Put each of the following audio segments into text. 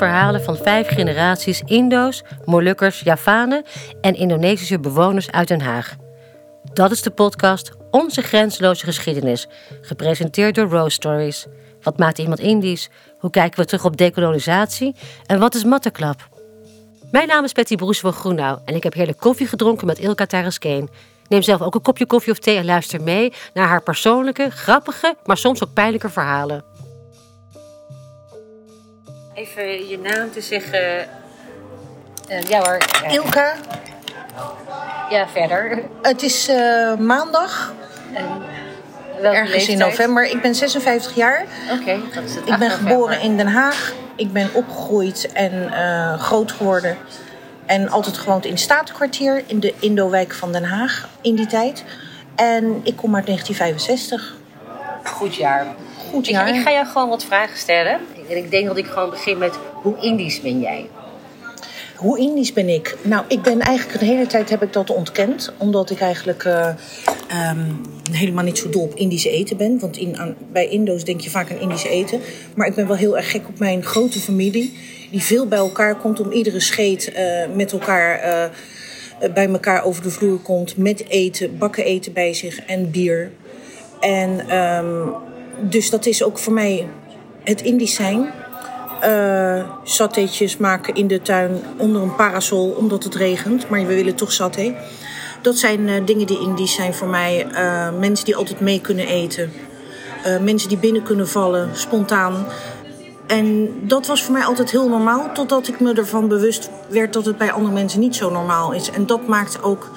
verhalen van vijf generaties Indo's, Molukkers, Javanen en Indonesische bewoners uit Den Haag. Dat is de podcast Onze Grenzeloze Geschiedenis, gepresenteerd door Rose Stories. Wat maakt iemand Indisch? Hoe kijken we terug op dekolonisatie? En wat is Matteklap? Mijn naam is Betty Broes van Groenau en ik heb heerlijk koffie gedronken met Ilka Tarasken. Neem zelf ook een kopje koffie of thee en luister mee naar haar persoonlijke, grappige, maar soms ook pijnlijke verhalen. Even je naam te zeggen. Uh, ja hoor. Ilka. Ja, verder. Het is uh, maandag. En ergens leeftijd? in november. Ik ben 56 jaar. Oké, okay, dat is het. Ik ben geboren in Den Haag. Ik ben opgegroeid en uh, groot geworden. En altijd gewoond in het Statenkwartier, in de Indo-wijk van Den Haag in die tijd. En ik kom uit 1965. Goed jaar. Goed jaar. Ik, ik ga jou gewoon wat vragen stellen. En ik denk dat ik gewoon begin met hoe Indisch ben jij? Hoe Indisch ben ik? Nou, ik ben eigenlijk de hele tijd heb ik dat ontkend. Omdat ik eigenlijk uh, um, helemaal niet zo dol op Indisch eten ben. Want in, aan, bij Indo's denk je vaak aan Indisch eten. Maar ik ben wel heel erg gek op mijn grote familie. Die veel bij elkaar komt om iedere scheet uh, met elkaar... Uh, bij elkaar over de vloer komt met eten, bakken eten bij zich en bier. En um, dus dat is ook voor mij het Indisch zijn. Uh, satéetjes maken in de tuin onder een parasol omdat het regent, maar we willen toch saté. Dat zijn uh, dingen die Indisch zijn voor mij. Uh, mensen die altijd mee kunnen eten. mensen die binnen kunnen vallen, spontaan. En dat was voor mij altijd heel normaal, totdat ik me ervan bewust werd dat het bij andere mensen niet zo normaal is. En dat maakt ook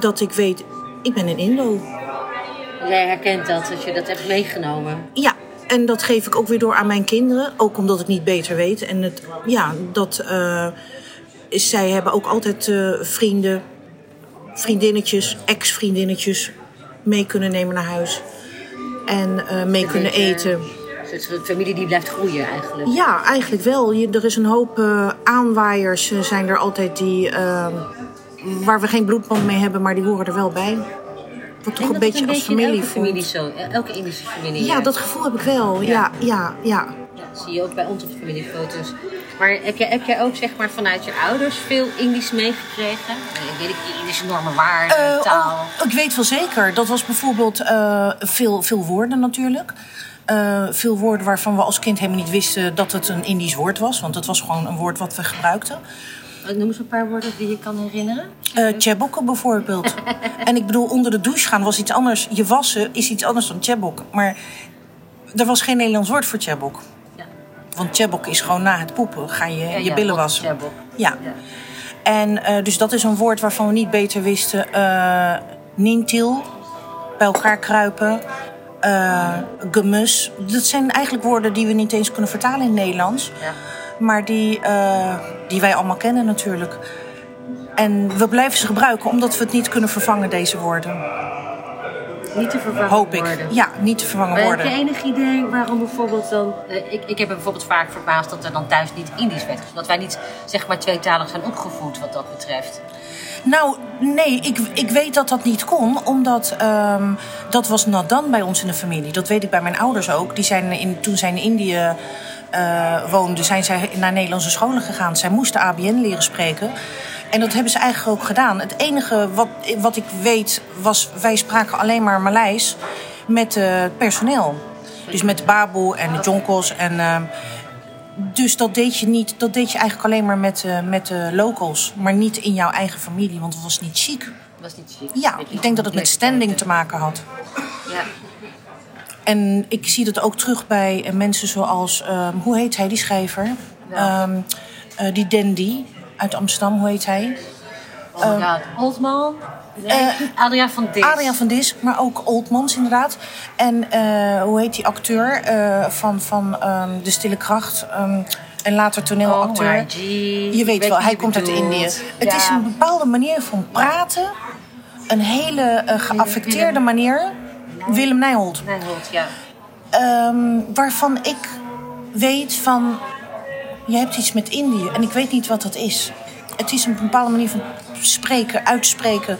dat ik weet, ik ben een Indo. Jij herkent dat, dat je dat hebt meegenomen? Ja, en dat geef ik ook weer door aan mijn kinderen. Ook omdat ik niet beter weet. En het, ja, dat, uh, zij hebben ook altijd uh, vrienden, vriendinnetjes, ex-vriendinnetjes mee kunnen nemen naar huis. En uh, mee kunnen eten. Is een familie die blijft groeien eigenlijk. Ja, eigenlijk wel. Je, er is een hoop aanwaaiers zijn er altijd die, waar we geen bloedband mee hebben, maar die horen er wel bij wordt toch een beetje als familie elke familie zo, elke Indische familie. Ja, dat gevoel heb ik wel. Ja, ja, ja. ja. zie je ook bij onze familiefoto's. Maar heb jij, heb jij ook zeg maar vanuit je ouders veel Indisch meegekregen? Weet ik, Indische normen, waarden, uh, taal? Oh, ik weet wel zeker. Dat was bijvoorbeeld uh, veel, veel woorden natuurlijk. Uh, veel woorden waarvan we als kind helemaal niet wisten dat het een Indisch woord was. Want het was gewoon een woord wat we gebruikten. Noem eens een paar woorden die je kan herinneren. Uh, bijvoorbeeld. en ik bedoel, onder de douche gaan was iets anders. Je wassen is iets anders dan chebok. Maar er was geen Nederlands woord voor chebok. Ja. Want chebok is gewoon na het poepen ga je ja, je billen wassen. Ja. En uh, dus dat is een woord waarvan we niet beter wisten. Uh, nintil, bij elkaar kruipen. Uh, gemus. Dat zijn eigenlijk woorden die we niet eens kunnen vertalen in het Nederlands. Ja maar die, uh, die wij allemaal kennen natuurlijk. En we blijven ze gebruiken omdat we het niet kunnen vervangen, deze woorden. Niet te vervangen Hoop ik. Worden. Ja, niet te vervangen maar worden. Heb je enig idee waarom bijvoorbeeld dan... Uh, ik, ik heb me bijvoorbeeld vaak verbaasd dat er dan thuis niet Indisch werd. Dat wij niet, zeg maar, tweetalig zijn opgevoed wat dat betreft. Nou, nee, ik, ik weet dat dat niet kon, omdat um, dat was nadan bij ons in de familie. Dat weet ik bij mijn ouders ook. Die zijn in, toen zijn in Indië uh, woonde, zijn zij naar Nederlandse scholen gegaan. Zij moesten ABN leren spreken. En dat hebben ze eigenlijk ook gedaan. Het enige wat, wat ik weet was, wij spraken alleen maar Maleis met het personeel. Dus met de baboe en de jonkos. En, uh, dus dat deed je niet. Dat deed je eigenlijk alleen maar met, uh, met de locals. Maar niet in jouw eigen familie, want het was niet chic. Was niet chic. Ja, ik denk dat het met standing te maken had. Ja. En ik zie dat ook terug bij eh, mensen zoals, um, hoe heet hij, die schrijver? Ja. Um, uh, die Dandy uit Amsterdam, hoe heet hij? Oh uh, ja, Oldman? Nee, uh, Adriaan van Dis. Adriaan van Dis, maar ook Oldmans inderdaad. En hoe heet die acteur van, van um, De Stille Kracht? en later toneelacteur. Oh, je weet wel, hij komt uit Indië. Ja. Het is een bepaalde manier van praten. Een hele geaffecteerde manier Willem Nijholt. Nijholt, ja. Um, waarvan ik weet van... Je hebt iets met Indië en ik weet niet wat dat is. Het is een bepaalde manier van spreken, uitspreken...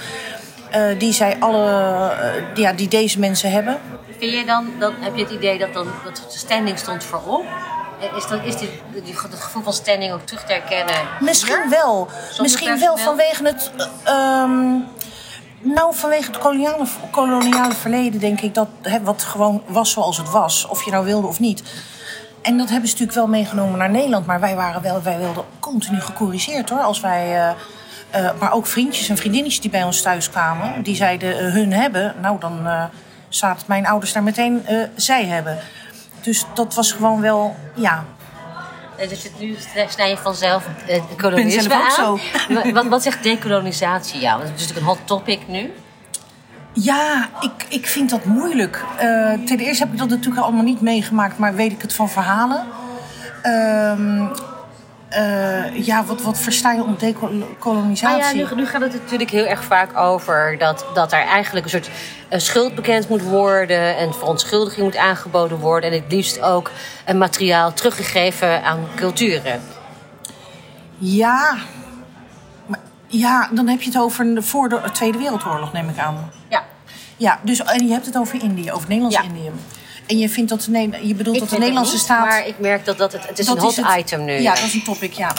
Uh, die zij alle, uh, ja, die deze mensen hebben. Vind je dan, dan heb je het idee dat, dan, dat de standing stond voorop? Is, dat, is dit, die, het gevoel van standing ook terug te herkennen? Misschien wel. Misschien wel vanwege het. Uh, um, nou, vanwege het koloniale, koloniale verleden denk ik dat wat gewoon was zoals het was. Of je nou wilde of niet. En dat hebben ze natuurlijk wel meegenomen naar Nederland. Maar wij, waren wel, wij wilden continu gecorrigeerd hoor. Als wij, uh, uh, maar ook vriendjes en vriendinnetjes die bij ons thuis kwamen. Die zeiden uh, hun hebben. Nou, dan zaten mijn ouders daar meteen zij hebben. Dus dat was gewoon wel, ja, dus nu snij je vanzelf uh, kolonisme aan. Zo. wat, wat zegt dekolonisatie jou? Dat is natuurlijk een hot topic nu. Ja, ik, ik vind dat moeilijk. Uh, ten eerste heb ik dat natuurlijk allemaal niet meegemaakt, maar weet ik het van verhalen. Uh, uh, ja, wat, wat versta je onder dekolonisatie? Ah ja, nu, nu, gaat het natuurlijk heel erg vaak over dat, dat er eigenlijk een soort een schuld bekend moet worden en verontschuldiging moet aangeboden worden. En het liefst ook een materiaal teruggegeven aan culturen. Ja, ja, dan heb je het over voor de Tweede Wereldoorlog, neem ik aan. Ja. Ja, dus en je hebt het over Indië, over Nederlands-Indië. Ja. En je vindt dat de, je bedoelt dat de Nederlandse staat. Maar ik merk dat, dat het, het is een hot item nu. Ja, dat is een topic, ja.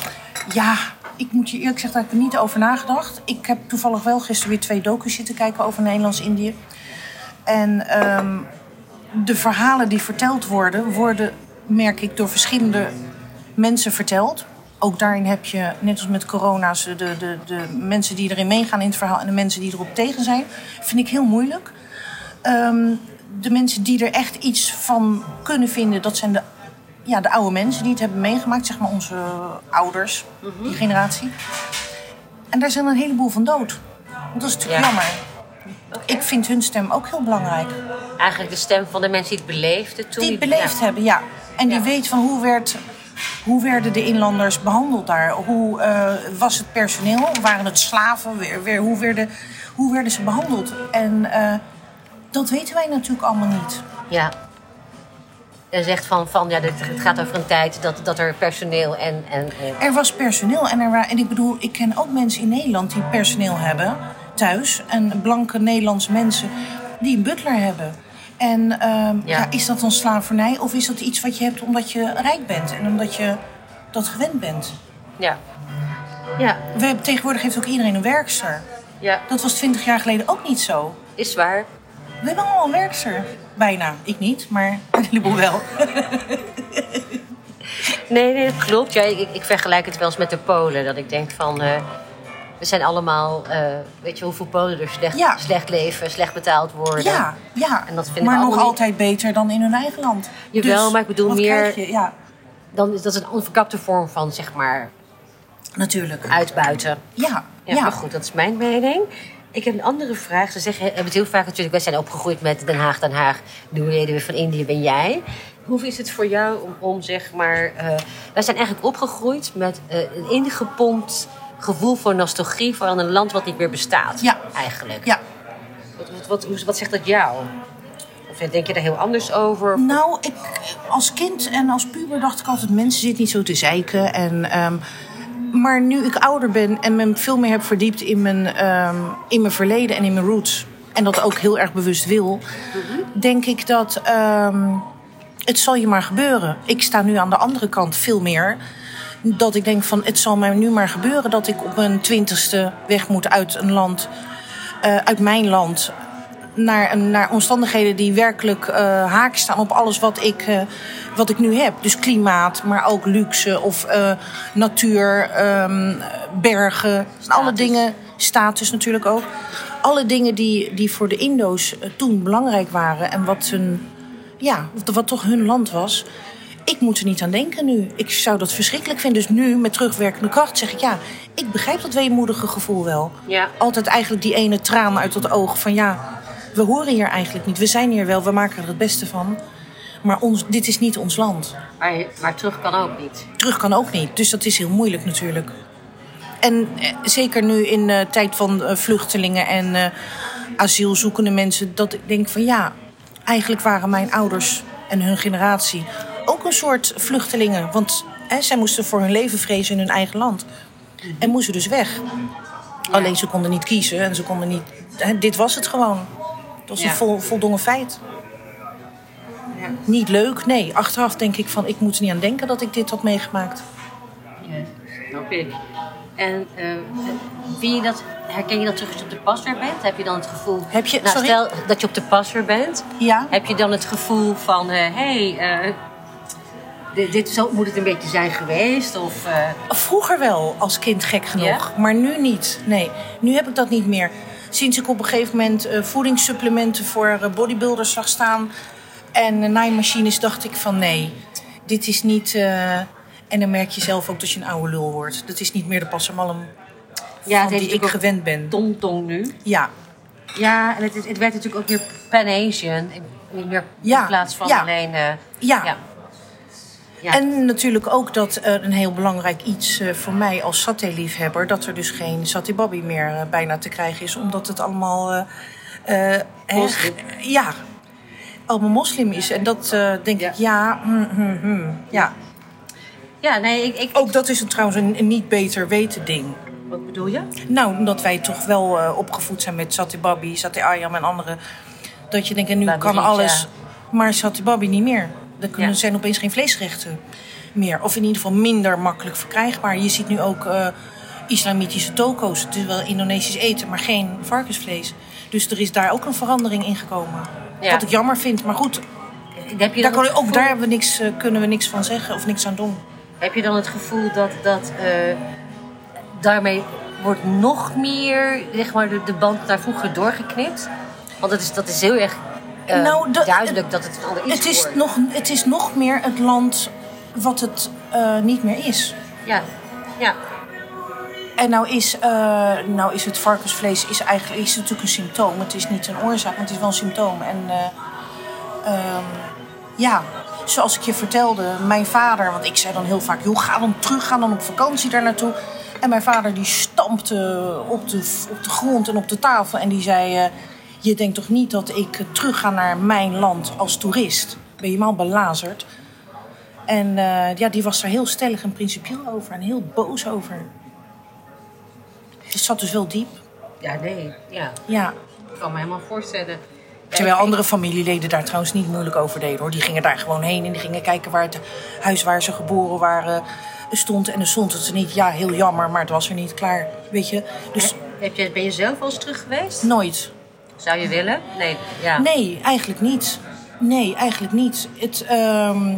Ja, ik moet je eerlijk zeggen dat ik er niet over nagedacht. Ik heb toevallig wel gisteren weer twee docus zitten kijken over Nederlands-Indië. En um, de verhalen die verteld worden, worden, merk ik, door verschillende mensen verteld. Ook daarin heb je, net als met corona's, de, de, de mensen die erin meegaan in het verhaal en de mensen die erop tegen zijn. Vind ik heel moeilijk. Um, de mensen die er echt iets van kunnen vinden, dat zijn de, ja, de oude mensen die het hebben meegemaakt, zeg maar onze ouders, die generatie. En daar zijn een heleboel van dood. Dat is natuurlijk jammer. Ik vind hun stem ook heel belangrijk. Eigenlijk de stem van de mensen die het beleefden toen? Die het beleefd hebben, ja. En die weet van hoe, werd, hoe werden de inlanders behandeld daar? Hoe uh, was het personeel? Waren het slaven? Weer, weer, hoe, werden, hoe werden ze behandeld? En uh, dat weten wij natuurlijk allemaal niet. Ja. En zegt van, van ja, dit, het gaat over een tijd dat, dat er personeel en, en, Er was personeel en, er, en ik bedoel, ik ken ook mensen in Nederland die personeel hebben thuis. En blanke Nederlandse mensen die een butler hebben. En uh, ja. is dat dan slavernij of is dat iets wat je hebt omdat je rijk bent en omdat je dat gewend bent? Ja. ja. We hebben, tegenwoordig heeft ook iedereen een werkster. Ja. Dat was twintig jaar geleden ook niet zo. Is waar. We hebben allemaal werkster. Bijna. Ik niet, maar een heleboel wel. nee, nee, dat klopt. Ja, ik, ik, vergelijk het wel eens met de Polen. Dat ik denk van... Uh, we zijn allemaal... Uh, weet je hoeveel Polen er slecht, ja. slecht leven, slecht betaald worden. Ja, ja. En dat vind maar nog altijd beter dan in hun eigen land. Jawel, dus, maar ik bedoel meer... Je? Ja. Dan is dat een onverkapte vorm van, zeg maar... Natuurlijk. Uitbuiten. Ja, ja. ja. Maar goed, dat is mijn mening. Ik heb een andere vraag. Ze zeggen, hebben het heel vaak natuurlijk, wij zijn opgegroeid met Den Haag, Den Haag. De weer van Indië ben jij. Hoe is het voor jou om, om zeg maar... Uh, wij zijn eigenlijk opgegroeid met uh, een ingepompt gevoel voor nostalgie... voor een land wat niet meer bestaat, ja. eigenlijk. Ja. Wat, wat, wat, wat zegt dat jou? Of denk je daar heel anders over? Nou, ik, als kind en als puber dacht ik altijd... mensen zitten niet zo te zeiken en... Um, maar nu ik ouder ben en me veel meer heb verdiept in mijn, um, in mijn verleden en in mijn roots. En dat ook heel erg bewust wil. Denk ik dat um, het zal je maar gebeuren. Ik sta nu aan de andere kant veel meer. Dat ik denk van het zal mij nu maar gebeuren dat ik op mijn twintigste weg moet uit een land. Uh, uit mijn land naar, naar omstandigheden die werkelijk uh, haak staan op alles wat ik, uh, wat ik nu heb. Dus klimaat, maar ook luxe of uh, natuur, um, bergen, status. alle dingen, status natuurlijk ook. Alle dingen die, die voor de Indo's toen belangrijk waren en wat, hun, ja, wat toch hun land was. Ik moet er niet aan denken nu. Ik zou dat verschrikkelijk vinden. Dus nu, met terugwerkende kracht, zeg ik ja, ik begrijp dat weemoedige gevoel wel. Ja. Altijd eigenlijk die ene traan uit het oog van ja, we horen hier eigenlijk niet. We zijn hier wel, we maken er het beste van. Maar ons, dit is niet ons land. Maar, maar terug kan ook niet. Terug kan ook niet. Dus dat is heel moeilijk natuurlijk. En eh, zeker nu in de uh, tijd van uh, vluchtelingen en uh, asielzoekende mensen, dat ik denk van ja, eigenlijk waren mijn ouders en hun generatie ook een soort vluchtelingen. Want hè, zij moesten voor hun leven vrezen in hun eigen land. En moesten dus weg. Ja. Alleen ze konden niet kiezen en ze konden niet. Hè, dit was het gewoon. Dat is ja. een vol, voldongen feit. Ja. niet leuk. Nee, achteraf denk ik van ik moet er niet aan denken dat ik dit had meegemaakt. Ja, snap ik. En eh, vind je dat, herken je dat terug als je op de pas weer bent? Heb je dan het gevoel... Heb je- nou, sorry? stel dat je op de pas weer bent. Ja. Heb je dan het gevoel van... Hé, hey, eh, dit, dit zo moet het een beetje zijn geweest? Of, eh, Vroeger wel, als kind gek genoeg. Maar nu niet. Nee, nu heb ik dat niet meer. Sinds ik op een gegeven moment eh, voedingssupplementen voor eh, bodybuilders zag staan... en naaimachines, dacht ik van nee, dit is niet... eh, en dan merk je zelf ook dat je een oude lul wordt. Dat is niet meer de passamalm ja, die ik gewend ben. Tong-tong nu. Ja, Ja, en het, het werd natuurlijk ook weer Pan-Asian. Niet meer Ja, in plaats van ja. alleen... ja. ja. Ja. En natuurlijk ook dat eh, een heel belangrijk iets eh, voor mij als saté-liefhebber... dat er dus geen saté-babi meer eh, bijna te krijgen is. Omdat het allemaal... Moslim. ja, allemaal moslim is. En dat denk Ja. ik, ja, hm, hm, hm. ja. ja, nee, ik... ik Ook dat is een, trouwens een, een niet beter weten ding. Wat bedoel je? Nou, omdat wij toch wel opgevoed zijn met saté-babi, saté-ayam en andere... dat je denkt, en nu kan alles, maar saté-babi niet meer. Er kunnen, Ja. zijn opeens geen vleesgerechten meer. Of in ieder geval minder makkelijk verkrijgbaar. Je ziet nu ook eh, islamitische toko's. Het is wel Indonesisch eten, maar geen varkensvlees. Dus er is daar ook een verandering in gekomen. Ja. Wat ik jammer vind, maar goed, Heb je daar kan, ook daar hebben we niks, eh, kunnen we niks van zeggen of niks aan doen. Heb je dan het gevoel dat, dat eh, daarmee wordt nog meer zeg maar, de, de band naar vroeger doorgeknipt? Want dat is, dat is heel erg eh, Nou, duidelijk dat het een ander iets Het is, wordt. nog, het is nog meer het land wat het eh, niet meer is. Ja, ja. En nou is, eh, nou is het varkensvlees is eigenlijk is natuurlijk een symptoom. Het is niet een oorzaak, maar het is wel een symptoom. En eh, ehm, ja, zoals ik je vertelde, mijn vader... Want ik zei dan heel vaak, joh, ga dan terug, ga dan op vakantie daar naartoe. En mijn vader die stampte op de, op de grond en op de tafel. En die zei, je denkt toch niet dat ik terug ga naar mijn land als toerist? Ben je helemaal belazerd? En eh, ja, die was daar heel stellig en principieel over en heel boos over. Het zat dus wel diep. Ja, nee. Ja, Ja. ik kan me helemaal voorstellen. Terwijl andere familieleden daar trouwens niet moeilijk over deden hoor. Die gingen daar gewoon heen en die gingen kijken waar het huis waar ze geboren waren stond. En dan stond het er niet. Ja, heel jammer, maar het was er niet klaar. Weet je? Dus Heb je, ben je zelf al eens terug geweest? nooit. Zou je willen? Nee. Ja. Nee, eigenlijk niet. Nee, eigenlijk niet. Het, ehm,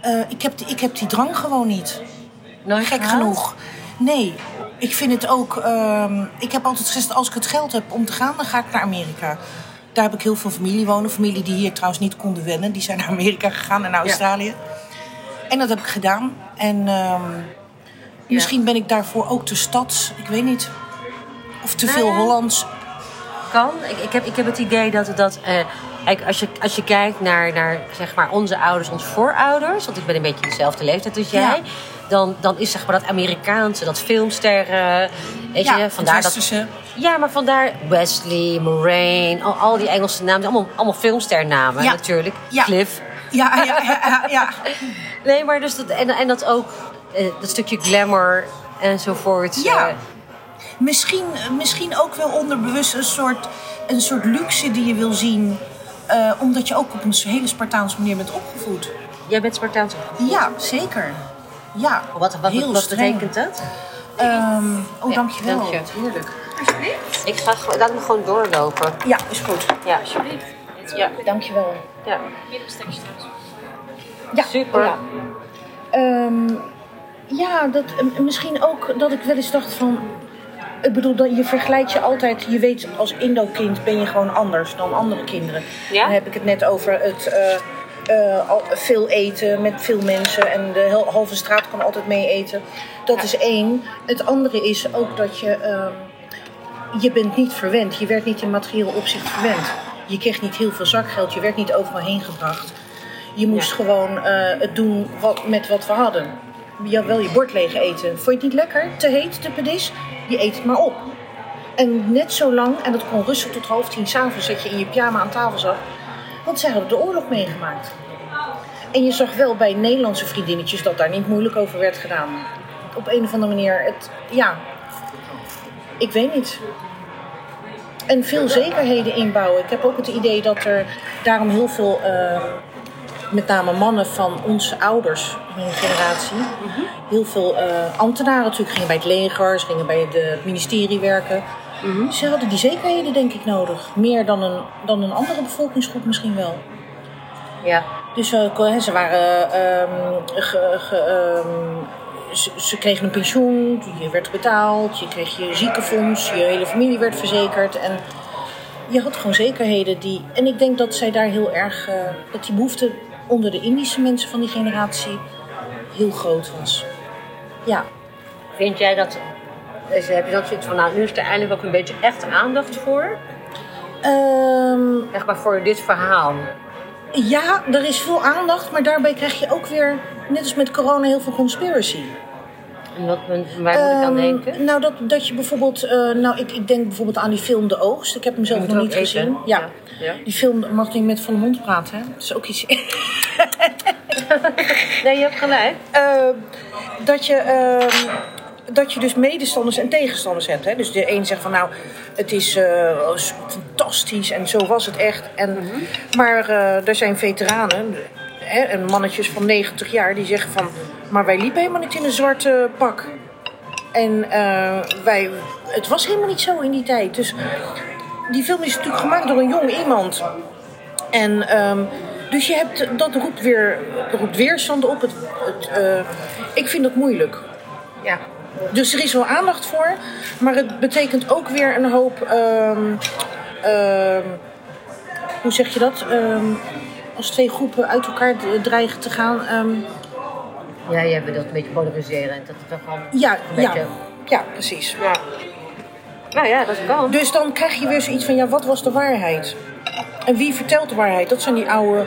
eh, ik, heb die, ik heb die drang gewoon niet. Nooit Gek genoeg. Nee, ik vind het ook. ehm, ik heb altijd gezegd: als ik het geld heb om te gaan, dan ga ik naar Amerika. Daar heb ik heel veel familie wonen. Familie die hier trouwens niet konden wennen. Die zijn naar Amerika gegaan en naar Australië. En dat heb ik gedaan. En ehm, misschien ben ik daarvoor ook te stads. Ik weet niet. Of te Nou veel ja. Hollands. Kan. Ik, ik, heb, ik heb het idee dat, dat eh, als, je, als je kijkt naar, naar zeg maar onze ouders, onze voorouders, want ik ben een beetje dezelfde leeftijd als jij, Ja. dan, dan is zeg maar dat Amerikaanse, dat filmsterren, weet Ja, je, vandaar dat. Ja, maar vandaar Wesley, Moraine, al, al die Engelse namen, allemaal, allemaal filmsternamen Ja. natuurlijk. Cliff. Ja, ja, ja, ja, ja. Nee, maar dus dat, en, en dat ook, eh, dat stukje glamour enzovoort. Ja. Misschien, misschien ook wel onderbewust een soort, een soort luxe die je wil zien. eh, omdat je ook op een hele Spartaanse manier bent opgevoed. jij bent Spartaans. Ja, zeker. Ja, Wat, wat, heel wat betekent dat? Ehm, oh, dankjewel. Dank je. Tuurlijk. Ik ga gewoon, laat me gewoon doorlopen. Ja, is goed. Ja, alsjeblieft. Ja, Dankjewel. ja. Ja, Super. ja. Ehm, ja, dat, misschien ook dat ik wel eens dacht van... Ik bedoel, dat je vergelijkt je altijd... Je weet, als Indo-kind ben je gewoon anders dan andere kinderen. Ja? Dan heb ik het net over het... eh, eh, veel eten met veel mensen en de halve straat kan altijd mee eten. Dat is één. Het andere is ook dat je... ehm, je bent niet verwend. Je werd niet in materieel opzicht verwend. Je kreeg niet heel veel zakgeld. Je werd niet overal heen gebracht. Je moest Ja. gewoon eh, het doen wat, met wat we hadden. Je had wel je bord leeg eten. Vond je het niet lekker? Te heet, te pedis? Je eet het maar op. En net zo lang, en dat kon rustig tot half tien s'avonds, dat je in je pyjama aan tafel zat. Want zij hadden de oorlog meegemaakt. En je zag wel bij Nederlandse vriendinnetjes dat daar niet moeilijk over werd gedaan. Op een of andere manier, het, ja, ik weet niet. en veel zekerheden inbouwen. Ik heb ook het idee dat er daarom heel veel, eh, met name mannen van onze ouders, mijn generatie, heel veel eh, ambtenaren natuurlijk gingen bij het leger, ze gingen bij het ministerie werken. Ze hadden die zekerheden denk ik nodig. Meer dan een, dan een andere bevolkingsgroep misschien wel. Ja. Dus eh, ze waren. ehm, ge- ge- ehm, ze, ze kregen een pensioen, je werd betaald, je kreeg je ziekenfonds, je hele familie werd verzekerd. En je had gewoon zekerheden die. En ik denk dat zij daar heel erg. eh, dat die behoefte onder de Indische mensen van die generatie heel groot was. Ja. Vind jij dat... Dus heb je dan zoiets van, nou, nu is er eindelijk ook een beetje echt aandacht voor? Ehm, Echt maar voor dit verhaal. ja, er is veel aandacht, maar daarbij krijg je ook weer, net als met corona, heel veel conspiracy. En wat, waar moet ik aan Ehm, denken? Nou, dat, dat je bijvoorbeeld... eh, nou, ik, ik denk bijvoorbeeld aan die film De Oogst. Ik heb hem zelf nog niet gezien. Ja. ja. Die film mag niet met van de mond praten, hè? Dat is ook iets... Nee, je hebt gelijk. Ehm, dat je... ehm, dat je dus medestanders en tegenstanders hebt. Hè? Dus de een zegt van nou, het is eh, fantastisch en zo was het echt. En, Maar eh, er zijn veteranen, hè, en mannetjes van 90 jaar, die zeggen van... maar wij liepen helemaal niet in een zwarte pak. En eh, wij, het was helemaal niet zo in die tijd. Dus die film is natuurlijk gemaakt door een jong iemand. En ehm, dus je hebt, dat roept, weer, roept weerstand op. Het, het, eh, ik vind dat moeilijk. Ja. Dus er is wel aandacht voor, maar het betekent ook weer een hoop. ehm, ehm, hoe zeg je dat? Als twee groepen uit elkaar dreigen te gaan. Ja, jij bedoelt een beetje polariserend. Dat het toch gewoon ja, een ja, beetje... ja, precies. Ja. Nou ja, dat kan. Dus dan krijg je weer zoiets van: ja, wat was de waarheid? En wie vertelt de waarheid? Dat zijn die oude,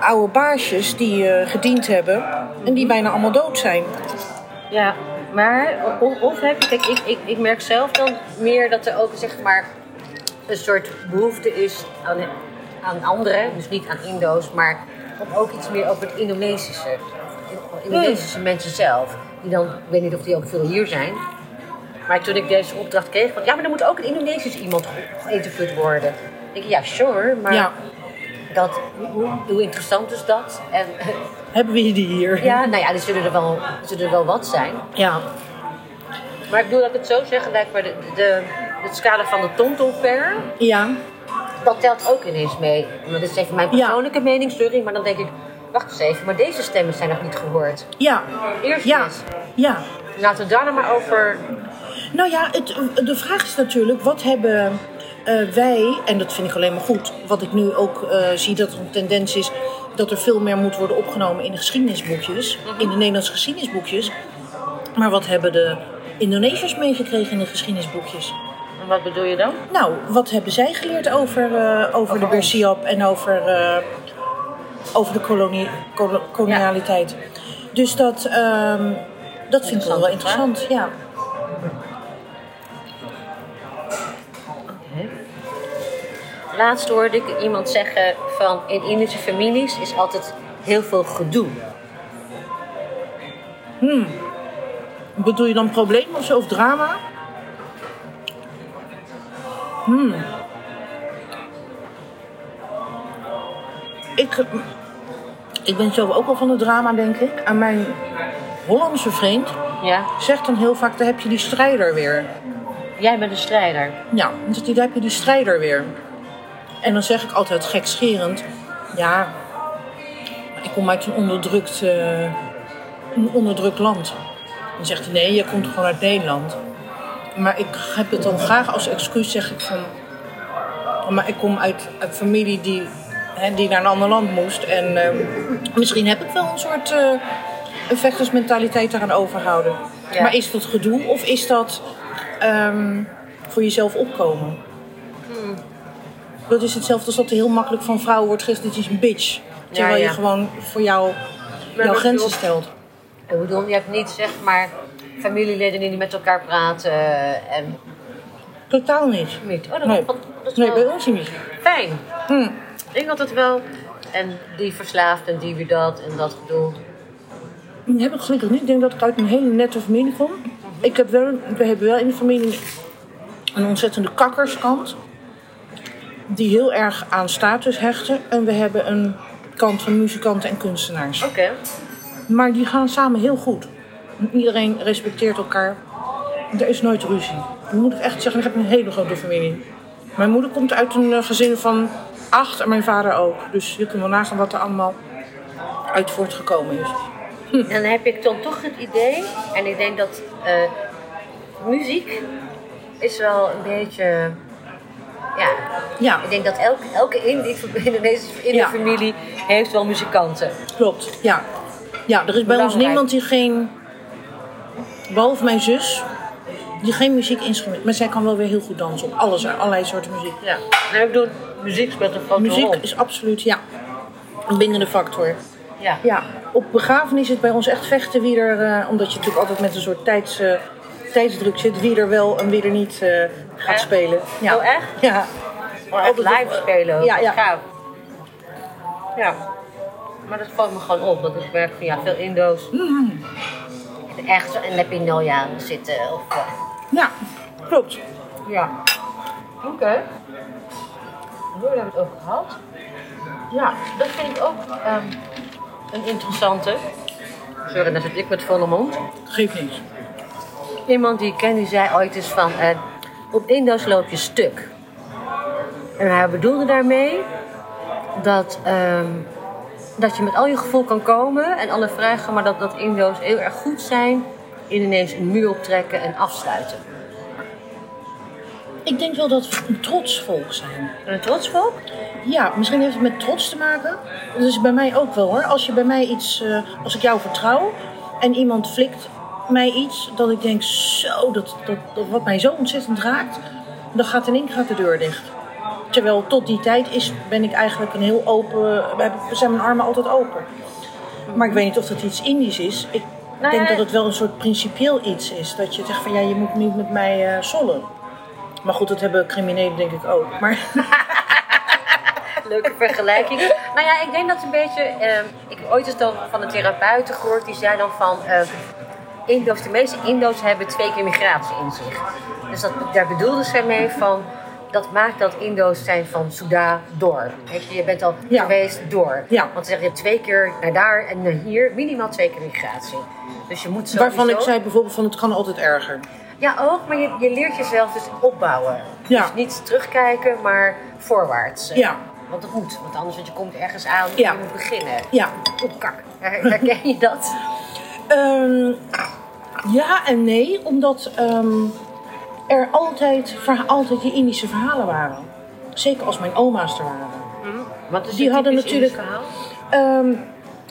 oude baasjes die eh, gediend hebben en die bijna allemaal dood zijn. Ja, maar of, of heb je, kijk, ik, ik, ik merk zelf dan meer dat er ook zeg maar een soort behoefte is aan, aan anderen, dus niet aan Indo's, maar om ook iets meer over het Indonesische. Indonesische mensen zelf. Die dan, ik weet niet of die ook veel hier zijn. Maar toen ik deze opdracht kreeg, van ja, maar er moet ook een Indonesisch iemand ge- geïnterviewd worden. Ik denk, ja, sure, maar Ja, dat, hoe, hoe interessant is dat? En hebben we die hier? ja, nou ja, er zullen er wel, zullen er wel wat zijn. ja. Maar ik bedoel dat ik het zo zeg, lijkt me de, de, het scala van de Tonton-fair, ja. dat telt ook ineens mee. Maar dat is even mijn Ja. persoonlijke mening, sorry, maar dan denk ik, wacht eens even, maar deze stemmen zijn nog niet gehoord. ja. Eerst Ja, eens. ja. Laten we daar nou maar over. Nou ja, het, de vraag is natuurlijk, wat hebben eh, wij, en dat vind ik alleen maar goed, wat ik nu ook eh, zie dat er een tendens is, dat er veel meer moet worden opgenomen in de geschiedenisboekjes, in de Nederlandse geschiedenisboekjes. Maar wat hebben de Indonesiërs meegekregen in de geschiedenisboekjes? En wat bedoel je dan? Nou, wat hebben zij geleerd over, eh, over, Over de. Bersiap en over, over de kolonie, kolo- kolonialiteit? Dus dat, ehm, dat vind ik wel, interessant, ja. Laatst hoorde ik iemand zeggen van in Indische families is altijd heel veel gedoe. Bedoel je dan problemen of zo, of drama? Hmm. Ik, ik ben zelf ook wel van het drama, denk ik. En mijn Hollandse vriend Ja, zegt dan heel vaak, daar heb je die strijder weer. jij bent een strijder. Ja, hij, daar heb je die strijder weer. En dan zeg ik altijd gekscherend, ja, ik kom uit een onderdrukt, eh, een onderdrukt land. Dan zegt hij, nee, je komt gewoon uit Nederland. Maar ik heb het dan graag als excuus, zeg ik van, maar ik kom uit een familie die, hè, die naar een ander land moest. En eh, misschien heb ik wel een soort eh, een vechtersmentaliteit daaraan overhouden. Ja. Maar is dat gedoe of is dat ehm, voor jezelf opkomen? Dat is hetzelfde als dat er heel makkelijk van vrouwen wordt gezegd, dit is een bitch. Terwijl ja. je gewoon voor jou jouw grenzen bedoel- stelt. Ik bedoel, je hebt niet zeg maar familieleden die niet met elkaar praten en Totaal niet. niet. Oh, dat, Nee, dat, dat is nee bij ons niet. fijn. Hm. Ik denk altijd wel. En die verslaafd en die weer dat en dat gedoe. Dat heb ik gelukkig niet. Ik denk dat ik uit een hele nette familie kom. Ik heb wel, we hebben wel in de familie een ontzettende kakkerskant. die heel erg aan status hechten. En we hebben een kant van muzikanten en kunstenaars. Oké. Maar die gaan samen heel goed. Iedereen respecteert elkaar. Er is nooit ruzie. Dan moet ik echt zeggen, ik heb een hele grote familie. Mijn moeder komt uit een eh, gezin van acht en mijn vader ook. Dus je kunt wel nagaan wat er allemaal uit voortgekomen is. Dan heb ik dan toch het idee, en ik denk dat eh, muziek is wel een beetje. Ja, Ja, ik denk dat elke, elke in, Indonesische in de Ja. familie heeft wel muzikanten. klopt. Ja, ja er is bij ons niemand die geen... Behalve mijn zus, die geen muziekinstrument... Maar zij kan wel weer heel goed dansen op alles, allerlei soorten muziek. Ja, nou, ik bedoel, muziek speelt een grote Muziek is absoluut, ja, een bindende factor. Ja. Ja, op begrafenis is het bij ons echt vechten wie er, eh, omdat je natuurlijk altijd met een soort tijds, eh, tijdsdruk zit, wie er wel en wie er niet eh, gaat Echt? spelen. Ja. Oh, echt? Ja. Maar echt Altijd live spelen ook. Ja, ja. Gaaf. Ja. Maar dat valt me gewoon op. Dat ik merk van ja, veel Indo's. Mm. Echt zo een Lepinoja zitten. Of, ja, klopt. ja. Oké. Okay. Hoe hebben we het over gehad? Ja, dat vind ik ook ehm, een interessante. Sorry, dan zit ik met volle mond. Geeft niks. Iemand die ik ken, die zei ooit eens van... eh, op Indo's loop je stuk. En hij bedoelde daarmee dat, ehm, dat je met al je gevoel kan komen en alle vragen... maar dat, dat Indo's heel erg goed zijn in ineens een muur optrekken en afsluiten. Ik denk wel dat we een trots volk zijn. En een trots volk? Ja, misschien heeft het met trots te maken. Dat is bij mij ook wel hoor. Als je bij mij iets, eh, als ik jou vertrouw en iemand flikt mij iets, dat ik denk, zo, dat, dat, dat wat mij zo ontzettend raakt, dan gaat in één keer de deur dicht. Terwijl tot die tijd is, ben ik eigenlijk een heel open, we hebben- zijn mijn armen altijd open. Maar ik weet niet of dat iets Indisch is. Ik Nou denk dat het wel een soort principieel iets is. Dat je zegt van ja, je moet niet met mij eh sollen. Maar goed, dat hebben criminelen denk ik ook. Maar Leuke vergelijking. nou ja, ik denk dat een beetje. ehm, ik heb ooit eens dan van een therapeut gehoord die zei dan van. ehm, Indo's, de meeste Indo's hebben twee keer migratie in zich. Dus dat, daar bedoelde zij mee van. Dat maakt dat Indo's zijn van Suda door. Je, je bent al Ja. geweest door. Ja. Want ze zeggen je hebt twee keer naar daar en naar hier, minimaal twee keer migratie. Dus je moet sowieso... waarvan ik zei bijvoorbeeld van het kan altijd erger. Ja, ook, maar je, je leert jezelf dus opbouwen. Ja. Dus niet terugkijken, maar voorwaarts. Ja. Want dat moet, want anders want je komt ergens aan en je moet beginnen. Ja. Oeh, kak. Her- Herken je dat? Ehm, ja en nee, omdat ehm, er altijd, altijd die Indische verhalen waren. Zeker als mijn oma's er waren. Wat is Die hadden natuurlijk-? Ehm,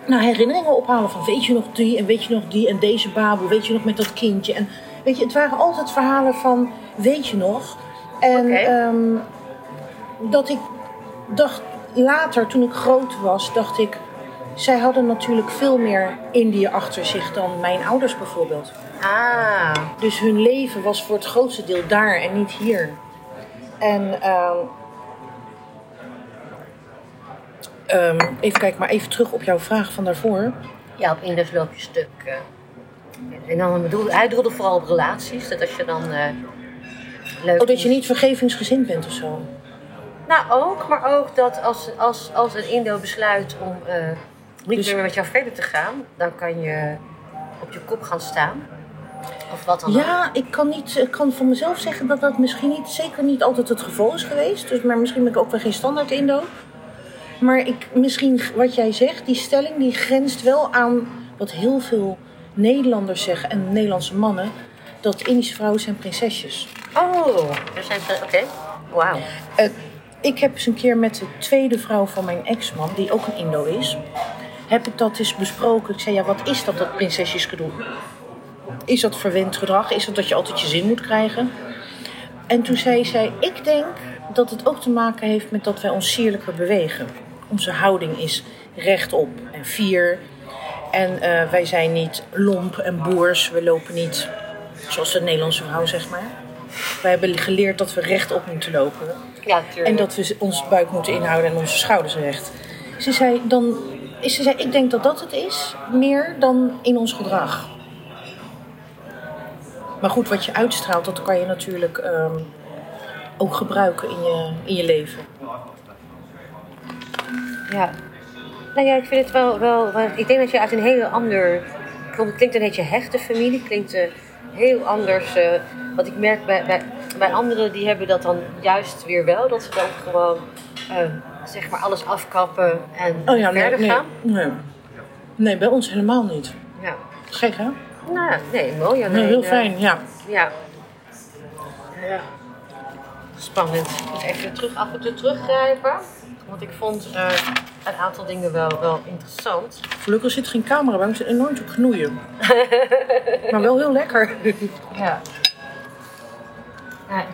nou, herinneringen ophalen van weet je nog die en weet je nog die en deze baboe, weet je nog met dat kindje. En weet je, het waren altijd verhalen van weet je nog. En ehm, dat ik dacht, later toen ik groot was, dacht ik, zij hadden natuurlijk veel meer Indië achter zich dan mijn ouders bijvoorbeeld. Ah, Dus hun leven was voor het grootste deel daar en niet hier. En ehm, ehm, even kijken, maar even terug op jouw vraag van daarvoor. ja, op Indus loop je stuk. En dan bedoelde, hij bedoelde vooral op relaties. Dat als je dan eh leuk Oh, dat je niet vergevingsgezind bent of zo. Nou, ook, maar ook dat als, als, als een Indo besluit om eh, niet Dus- meer met jou verder te gaan, dan kan je op je kop gaan staan. Of wat dan ook. Ja, ik kan, niet, ik kan van mezelf zeggen dat dat misschien niet, zeker niet altijd het geval is geweest. Dus, maar misschien ben ik ook wel geen standaard Indo. Maar ik, misschien wat jij zegt, die stelling die grenst wel aan wat heel veel Nederlanders zeggen en Nederlandse mannen. Dat Indische vrouwen zijn prinsesjes. Oh, er zijn. Oké, wauw. Eh, ik heb eens een keer met de tweede vrouw van mijn ex-man, die ook een Indo is, heb ik dat eens besproken. Ik zei, ja, wat is dat, dat prinsesjesgedoe? Is dat verwend gedrag? Is dat dat je altijd je zin moet krijgen? En toen zei zij, ik denk dat het ook te maken heeft met dat wij ons sierlijker bewegen. Onze houding is rechtop en fier. En eh, wij zijn niet lomp en boers. We lopen niet zoals de Nederlandse vrouw, zeg maar. Wij hebben geleerd dat we rechtop moeten lopen. Ja. En dat we ons buik moeten inhouden en onze schouders recht. Ze zei, dan, ze zei, ik denk dat dat het is, meer dan in ons gedrag. Maar goed, wat je uitstraalt, dat kan je natuurlijk ehm, ook gebruiken in je, in je leven. Ja. Nou ja, ik vind het wel, wel, Ik denk dat je uit een heel ander. Het klinkt een beetje hechte familie, klinkt eh, heel anders. eh, wat ik merk bij, bij, bij anderen, die hebben dat dan juist weer wel. Dat ze dan gewoon eh, zeg maar alles afkappen en Oh ja, nee, verder nee, gaan. nee. Nee, bij ons helemaal niet. Ja. Gek hè? Nou, nee, mooi. Nee, heel fijn, ja. Ja. ja. Spannend. Even terug, af en toe teruggrijpen. Want ik vond eh, een aantal dingen wel, wel interessant. Gelukkig zit geen camera bij, maar ik zit enorm te knoeien. maar wel heel lekker. Ja. Ja.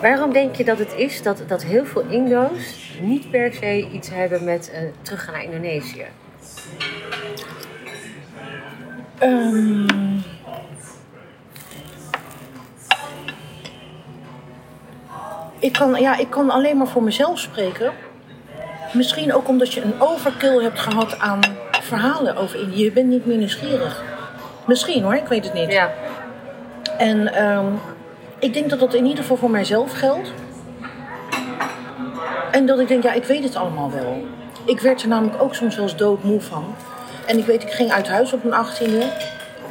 Waarom denk je dat het is dat, dat heel veel Indo's niet per se iets hebben met eh, teruggaan naar Indonesië? Ehm, ik, kan, ja, ik kan alleen maar voor mezelf spreken. Misschien ook omdat je een overkill hebt gehad aan verhalen over Indië. Je bent niet meer nieuwsgierig. Misschien hoor, ik weet het niet. Ja. En ehm, ik denk dat dat in ieder geval voor mijzelf geldt. En dat ik denk, ja, ik weet het allemaal wel. Ik werd er namelijk ook soms wel eens doodmoe van. En ik weet, ik ging uit huis op mijn achttiende.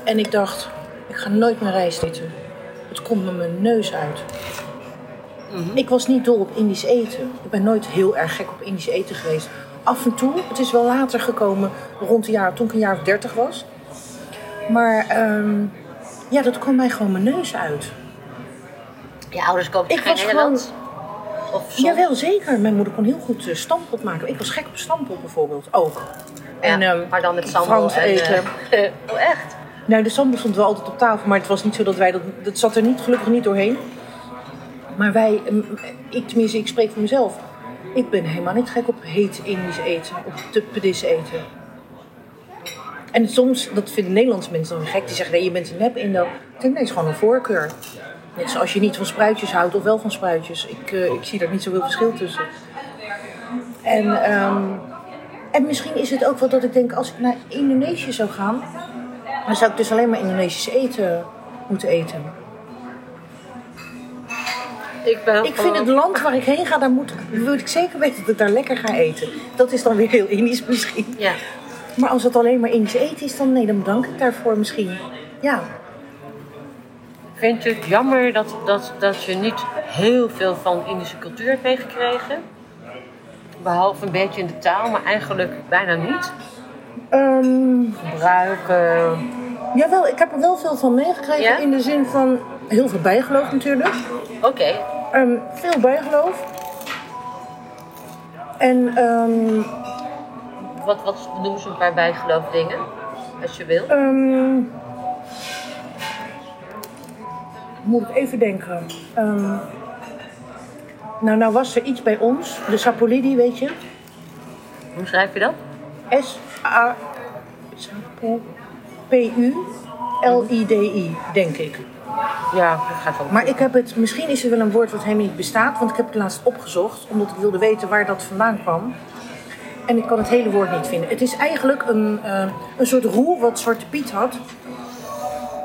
En ik dacht, ik ga nooit meer rijst eten. Het komt me mijn neus uit. Ik was niet dol op Indisch eten. Ik ben nooit heel erg gek op Indisch eten geweest. Af en toe, het is wel later gekomen, rond een jaar, toen ik een jaar of dertig was. Maar ehm, ja, dat kwam mij gewoon mijn neus uit. Je ouders Ik geen was Nederland? Of soms? Jawel, zeker. Mijn moeder kon heel goed uh, stampot maken. Ik was gek op stampot bijvoorbeeld, ook. Ja, ehm, maar dan met sambal Frans en... eten. eh, oh, echt? Nou, de sambal stond wel altijd op tafel, maar het was niet zo dat wij dat... Dat zat er niet, gelukkig niet doorheen. Maar wij, ehm, ik tenminste, ik spreek voor mezelf. Ik ben helemaal niet gek op heet Indisch eten, op tupedis eten. En soms, dat vinden Nederlandse mensen dan gek, die zeggen nee, je bent een nep Indo. Ik denk nee, het is gewoon een voorkeur. Net zoals je niet van spruitjes houdt of wel van spruitjes. Ik, eh, ik zie daar niet zoveel verschil tussen. En, ehm, en misschien is het ook wel dat ik denk, als ik naar Indonesië zou gaan, dan zou ik dus alleen maar Indonesisch eten moeten eten. Ik ben Ik vind het land waar ik heen ga, daar moet, wil ik zeker weten dat ik daar lekker ga eten. Dat is dan weer heel Indisch misschien. Ja. Maar als het alleen maar Indisch eten is, dan nee, dan bedank ik daarvoor misschien. Ja. Vind je het jammer dat, dat, dat je niet heel veel van Indische cultuur hebt meegekregen? Behalve een beetje in de taal, maar eigenlijk bijna niet. Ehm, Gebruiken. jawel, ik heb er wel veel van meegekregen Ja? in de zin van heel veel bijgeloof natuurlijk. Oké. Ehm, veel bijgeloof. En ehm, Wat, wat noemen ze een paar bijgeloofdingen? Als je wil. ehm, moet ik even denken. Ehm, nou, nou was er iets bij ons, de Sapolidi, weet je. Hoe schrijf je dat? S-A... P-U-L-I-D-I, denk ik. Ja, dat gaat wel. Maar ik heb het, misschien is er wel een woord wat helemaal niet bestaat, want ik heb het laatst opgezocht, omdat ik wilde weten waar dat vandaan kwam. En ik kan het hele woord niet vinden. Het is eigenlijk een, eh, een soort roe wat Zwarte Piet had,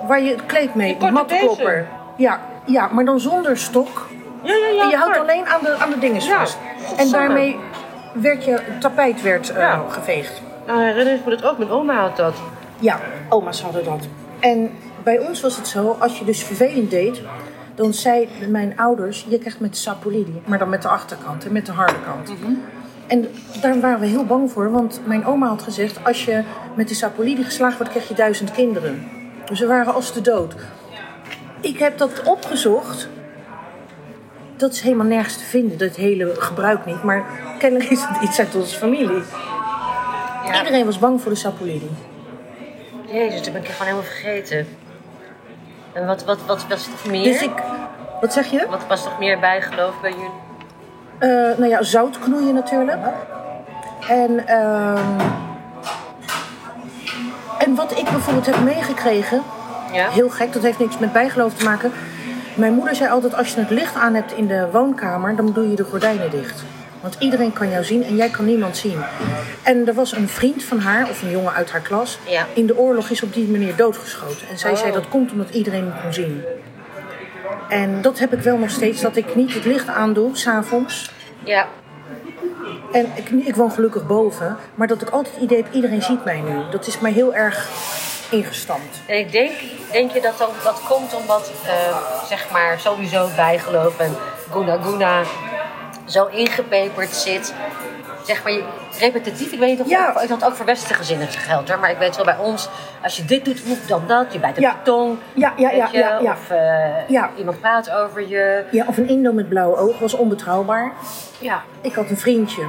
waar je het kleed mee, mattenklopper. deze. Ja, ja, maar dan zonder stok. Ja, ja, ja. en je houdt alleen aan de, aan de dingen vast. En daarmee werd je tapijt werd, eh, geveegd. Nou, herinner ik me dat ook. Mijn oma had dat. Ja, oma's hadden dat. En bij ons was het zo, als je dus vervelend deed, dan zei mijn ouders, je krijgt met de sapolidi, maar dan met de achterkant en met de harde kant. En daar waren we heel bang voor, want mijn oma had gezegd, als je met de sapolidi geslagen wordt, krijg je duizend kinderen. Dus we waren als de dood. Ik heb dat opgezocht. Dat is helemaal nergens te vinden, dat hele gebruik niet. Maar kennelijk is het iets uit onze familie. Ja. Iedereen was bang voor de sapolidi. Jezus, dat ben ik gewoon helemaal vergeten. En wat, wat, wat was nog meer? Dus ik... Wat zeg je? Wat was nog meer bijgeloof bij jullie? Eh, nou ja, zout knoeien natuurlijk. En, ehm, en wat ik bijvoorbeeld heb meegekregen, Ja? heel gek, dat heeft niks met bijgeloof te maken. Mijn moeder zei altijd, als je het licht aan hebt in de woonkamer, dan doe je de gordijnen dicht. Want iedereen kan jou zien en jij kan niemand zien. En er was een vriend van haar, of een jongen uit haar klas, Ja. in de oorlog is op die manier doodgeschoten. En zij Oh. zei dat komt omdat iedereen hem kon zien. En dat heb ik wel nog steeds, dat ik niet het licht aandoe, s'avonds. Ja. En ik, ik woon gelukkig boven, maar dat ik altijd het idee heb, iedereen ziet mij nu. Dat is mij heel erg ingestampt. En ik denk, denk je dat dat, dat komt omdat, eh, zeg maar, sowieso bijgeloof en Guna Guna zo ingepeperd zit. Zeg maar, repetitief. Ik weet niet of Ja. of dat ook voor westerse gezinnen geldt hoor. Maar ik weet wel bij ons, als je dit doet, moet dan dat. Je bijt op Ja. je tong. Ja, ja, ja, je, ja, ja. Of eh, iemand praat over je. Ja, of een Indo met blauwe ogen was onbetrouwbaar. Ja. Ik had een vriendje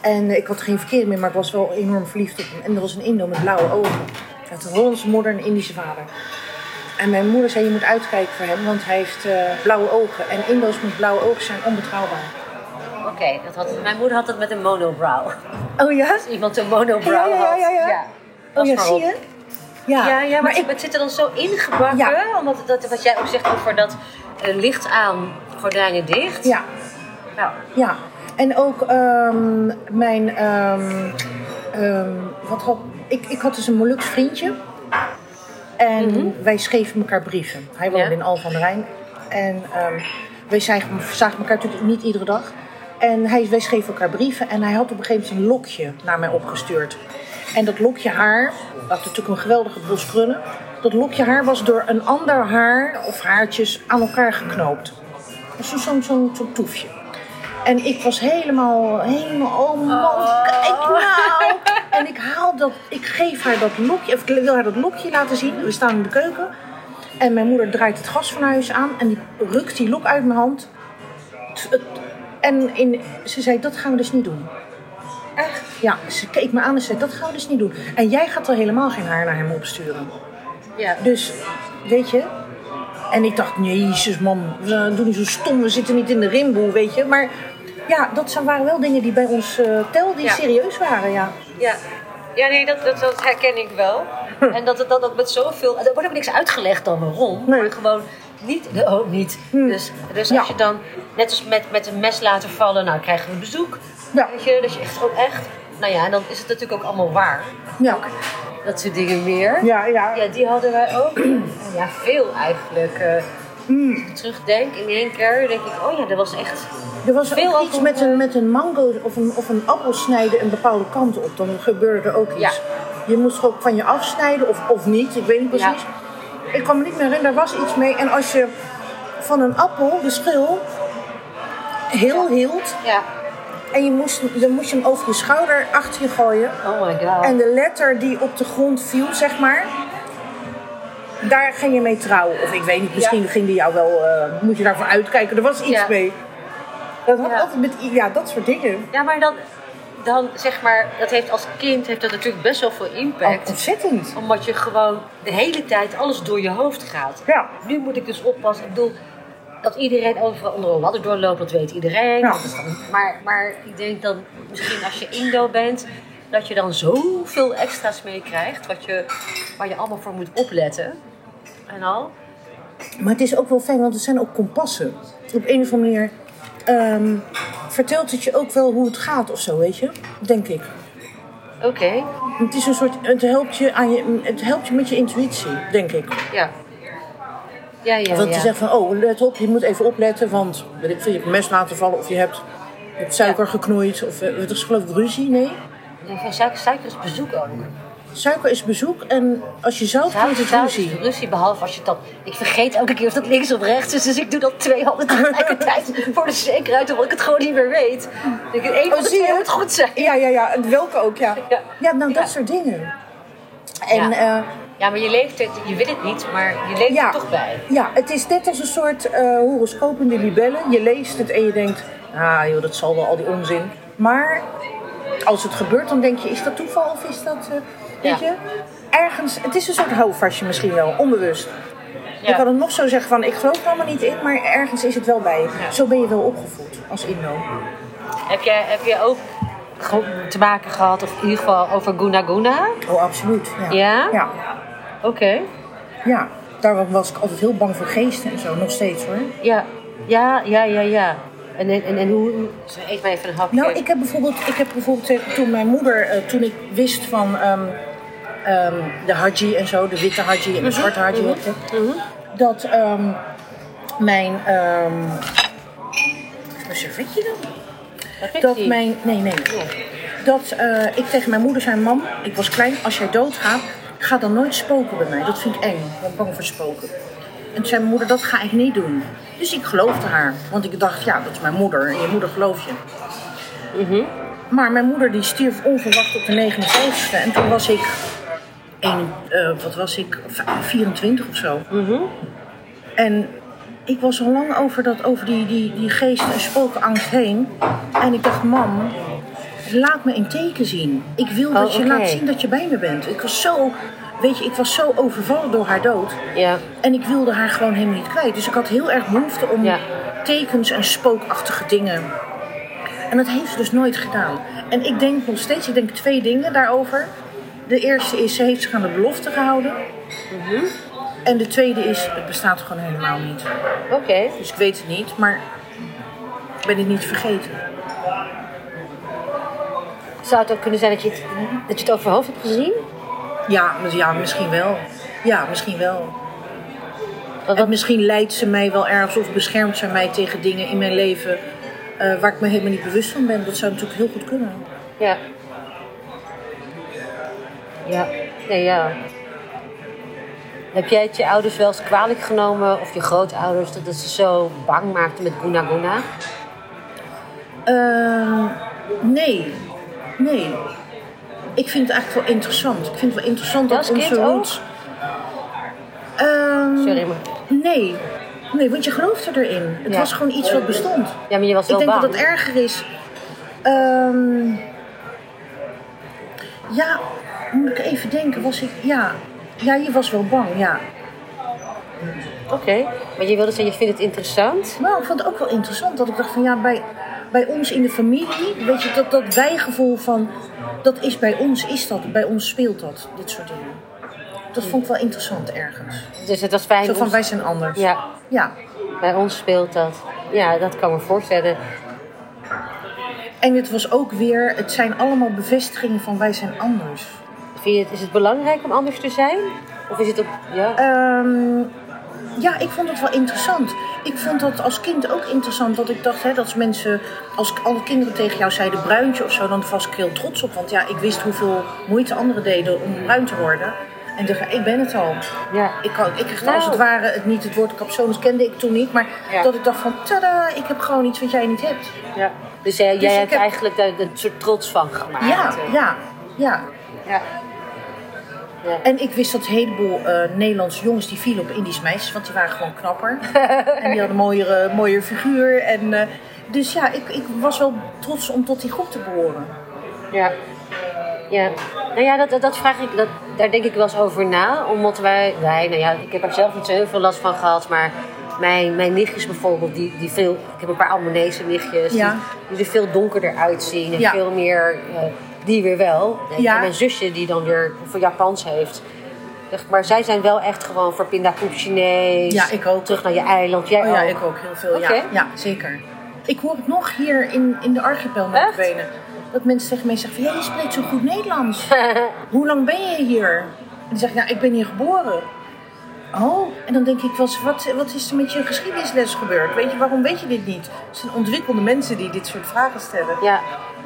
en ik had geen verkeer meer, maar ik was wel enorm verliefd op hem. En er was een Indo met blauwe ogen. Had een Hollandse moeder en een Indische vader. En mijn moeder zei, je moet uitkijken voor hem, want hij heeft eh, blauwe ogen. En Indo's met blauwe ogen zijn onbetrouwbaar. Oké, dat had mijn moeder had het met een monobrow. Oh ja? Als iemand een monobrow Ja, ja, ja, ja, ja. had. Oh ja, zie je? Ja, Ja, ja maar, ik, het zit er dan zo ingebakken. Ja. Omdat dat, wat jij ook zegt over dat eh, licht aan, gordijnen dicht. ja, Nou, ja. En ook ehm, mijn, ehm, ehm, wat had, ik, ik had dus een Molux vriendje. En wij schreven elkaar brieven. Hij woonde Mhm. Ja. in Al van de Rijn. En ehm, wij zagen, zagen elkaar natuurlijk niet iedere dag. En hij, wij schreven elkaar brieven. En hij had op een gegeven moment een lokje naar mij opgestuurd. En dat lokje haar, dat had natuurlijk een geweldige bos krullen. Dat lokje haar was door een ander haar of haartjes aan elkaar geknoopt. Zo'n zo'n zo'n zo'n toefje. En ik was helemaal, helemaal, oh man, kijk nou. En ik haal dat, ik geef haar dat lokje, of ik wil haar dat lokje laten zien. We staan in de keuken. En mijn moeder draait het gasfornuis aan en die rukt die lok uit mijn hand. En in, ze zei, dat gaan we dus niet doen. Echt? Ja, ze keek me aan en zei, dat gaan we dus niet doen. En jij gaat er helemaal geen haar naar hem opsturen. ja. Dus, weet je. En ik dacht, jezus man, we doen niet zo stom, we zitten niet in de rimboe, weet je. Maar ja, dat zijn- waren wel dingen die bij ons eh telden, die Ja. serieus waren, ja. Ja, ja nee, dat, dat, dat herken ik wel. En dat het dan ook met zoveel... Er wordt ook niks uitgelegd dan waarom. Nee. Maar gewoon niet... Oh, niet. Dus, dus als Ja. je dan, net als met, met een mes laten vallen... Nou, krijgen we bezoek. Ja. Weet je, dat je echt ook echt... Nou ja, en dan is het natuurlijk ook allemaal waar. Ja, Dat soort dingen meer. ja, ja. Ja, die hadden wij ook. Ja, veel eigenlijk. Mm. Als ik terugdenk in één keer, denk ik, oh ja, dat was echt. Er was Veel ook iets met een, met een mango of een, of een appel snijden een bepaalde kant op. Dan gebeurde er ook iets. Ja. Je moest gewoon van je afsnijden of, of niet, ik weet niet precies. Ik kan me niet meer herinneren, daar was iets mee. En als je van een appel, de schil, heel hield... Ja. en je moest, dan moest je hem over je schouder achter je gooien... Oh my god. En de letter die op de grond viel, zeg maar, daar ging je mee trouwen. Of ik weet niet, misschien ging die jou wel, eh, moet je daarvoor uitkijken. Er was iets Ja. mee. Dat had Ja. altijd met, ja, dat soort dingen. Ja, maar dan, dan zeg maar, dat heeft als kind heeft dat natuurlijk best wel veel Oh, impact. ontzettend. Omdat je gewoon de hele tijd alles door je hoofd gaat. Ja. Nu moet ik dus oppassen. Ik bedoel, dat iedereen overal onder een ladder doorloopt, dat weet iedereen. Ja. Dat maar, maar ik denk dan, misschien als je Indo bent, dat je dan zoveel extra's meekrijgt, wat je, waar je allemaal voor moet opletten. En al. Maar het is ook wel fijn, want het zijn ook kompassen. Op een of andere manier ehm, vertelt het je ook wel hoe het gaat of zo, weet je? Denk ik. Oké, Het is een soort, het helpt je, aan je, het helpt je met je intuïtie, denk ik. ja. Ja, ja, Want ja. te zeggen van, oh, let op, je moet even opletten, want weet ik veel, je hebt een mes laten vallen of je hebt, je hebt suiker geknoeid of eh, het is geloof ik ruzie, nee. Nee, van suiker, suiker is bezoek ook. Suiker is bezoek en als je zout Zout, doet, is het ruzie. ruzie, behalve als je dat... Ik vergeet elke keer of dat links of rechts is, dus ik doe dat twee handen tegelijkertijd voor de zekerheid, omdat ik het gewoon niet meer weet. Ik denk, één van de zie twee je? moet goed zijn. Ja, ja, ja, en welke ook, ja. Ja. Ja, nou, dat Ja. soort dingen. En Ja. ja, Ja, maar je leeft het, je weet het niet, maar je leeft ja, er toch bij. ja, het is net als een soort eh horoscoop in de libellen. Je leest het en je denkt, ah joh, dat zal wel al die onzin. Maar als het gebeurt, dan denk je, is dat toeval of is dat, eh, weet Ja. je? Ergens, het is een soort houvastje misschien wel, onbewust. Je kan het nog zo zeggen van, ik geloof er allemaal niet in, maar ergens is het wel bij je. Zo ben je wel opgevoed als Indo. Heb jij, heb jij ook te maken gehad, of in ieder geval over Guna Guna? Oh, absoluut. Ja. Ja? Ja. Oké. ja. Daar was ik altijd heel bang voor geesten en zo, nog steeds hoor. Ja. Ja, ja, ja, ja. En, en, en, en hoe... Eet maar even een hapje. Nou, ik heb bijvoorbeeld, ik heb bijvoorbeeld eh, toen mijn moeder, eh, toen ik wist van ehm, ehm, de haji en zo, de witte haji en de zwarte haji, ook, hè, dat ehm, mijn. ehm mijn servetje dan? Dat mijn. Nee, nee. Dat eh, ik tegen mijn moeder zei: Mam, ik was klein, als jij doodgaat, ga dan nooit spoken bij mij. Dat vind ik eng. Ik ben bang voor spoken. En toen zei mijn moeder: Dat ga ik niet doen. Dus ik geloofde haar. Want ik dacht: Ja, dat is mijn moeder. En je moeder geloof je. Maar mijn moeder die stierf onverwacht op de 59ste. En toen was ik. Een, eh, wat was ik? V- 24 of zo. En ik was al lang over, dat, over die, die, die geest- en spookangst heen. En ik dacht, mam, laat me een teken zien. Ik wil dat Oh, je laat zien dat je bij me bent. Ik was zo, weet je, ik was zo overvallen door haar dood. Ja. En ik wilde haar gewoon helemaal niet kwijt. Dus ik had heel erg behoefte om Ja. tekens en spookachtige dingen. En dat heeft ze dus nooit gedaan. En ik denk nog steeds, ik denk twee dingen daarover. De eerste is, ze heeft zich aan de belofte gehouden. Mhm. En de tweede is, het bestaat gewoon helemaal niet. Oké. Dus ik weet het niet, maar ik ben het niet vergeten. Zou het ook kunnen zijn dat je het, dat je het over hoofd hebt gezien? Ja, ja, misschien wel. Ja, misschien wel. Wat, misschien leidt ze mij wel ergens of beschermt ze mij tegen dingen in mijn leven eh, waar ik me helemaal niet bewust van ben. Dat zou natuurlijk heel goed kunnen. ja. Ja. Nee, ja. Heb jij het je ouders wel eens kwalijk genomen, of je grootouders, dat het ze zo bang maakten met Guna Guna? Ehm, nee, nee. Ik vind het eigenlijk wel interessant. Ik vind het wel interessant dat onze roots... Ehm, Sorry, maar... Nee. Nee, want je geloofde erin. Het Ja. was gewoon iets wat bestond. Ja, maar je was Ik wel denk bang. dat het erger is. Ehm, ja, moet ik even denken. Was ik. Ja. Ja, je was wel bang, ja. Oké. Maar je wilde zeggen, je vindt het interessant? Maar ik vond het ook wel interessant dat ik dacht van ja, bij, bij ons in de familie, weet je, dat, dat bijgevoel van, dat is bij ons, is dat, bij ons speelt dat, dit soort dingen. Dat vond ik wel interessant ergens. Dus het was fijn. Zo van ons- wij zijn anders. Ja, Ja. bij ons speelt dat. Ja, dat kan me voorstellen. En het was ook weer, het zijn allemaal bevestigingen van wij zijn anders. Vind je het, is het belangrijk om anders te zijn? Of is het op... Ja? Ehm, ja, ik vond het wel interessant. Ik vond dat als kind ook interessant. Dat ik dacht, hè, dat als mensen, als alle kinderen tegen jou zeiden bruintje of zo, dan was ik heel trots op. Want ja, ik wist hoeveel moeite anderen deden om bruin te worden. En dacht, ik ben het al. ja. Ik, kan, ik kreeg Nou. als het ware het niet, het woord capsones kende ik toen niet. Maar Ja. dat ik dacht van, tada, ik heb gewoon iets wat jij niet hebt. ja. Dus jij, Dus jij hebt heb- eigenlijk daar een soort trots van gemaakt. Ja, eh. ja, ja. ja. Ja. En ik wist dat een heleboel eh, Nederlandse jongens die vielen op Indisch meisjes, want die waren gewoon knapper. en die hadden een mooiere, mooiere figuur. En, eh, dus ja, ik, ik was wel trots om tot die groep te behoren. Ja. Ja, nou ja, dat, dat, vraag ik, dat, daar denk ik wel eens over na. Omdat wij, wij, nou ja, ik heb er zelf niet zo heel veel last van gehad, maar mijn, mijn nichtjes bijvoorbeeld, die, die veel, ik heb een paar Albanese nichtjes, Ja. die, die er veel donkerder uitzien en Ja. veel meer, eh, die weer wel. En Ja. mijn zusje die dan weer voor Japans heeft. Zeg Maar zij zijn wel echt gewoon voor pindakoep Chinees. Ja, ik ook. Terug naar je eiland. Jij Oh ja, ook. ik ook heel veel. Ja, ja, zeker. Ik hoor het nog hier in, in de archipel met benen. Dat mensen tegen mij zeggen van, ja, je spreekt zo goed Nederlands. Hoe lang ben je hier? En die zeggen, ja, ik ben hier geboren. Oh, en dan denk ik wel eens, wat, wat is er met je geschiedenisles gebeurd? Weet je, waarom weet je dit niet? Het zijn ontwikkelde mensen die dit soort vragen stellen. ja,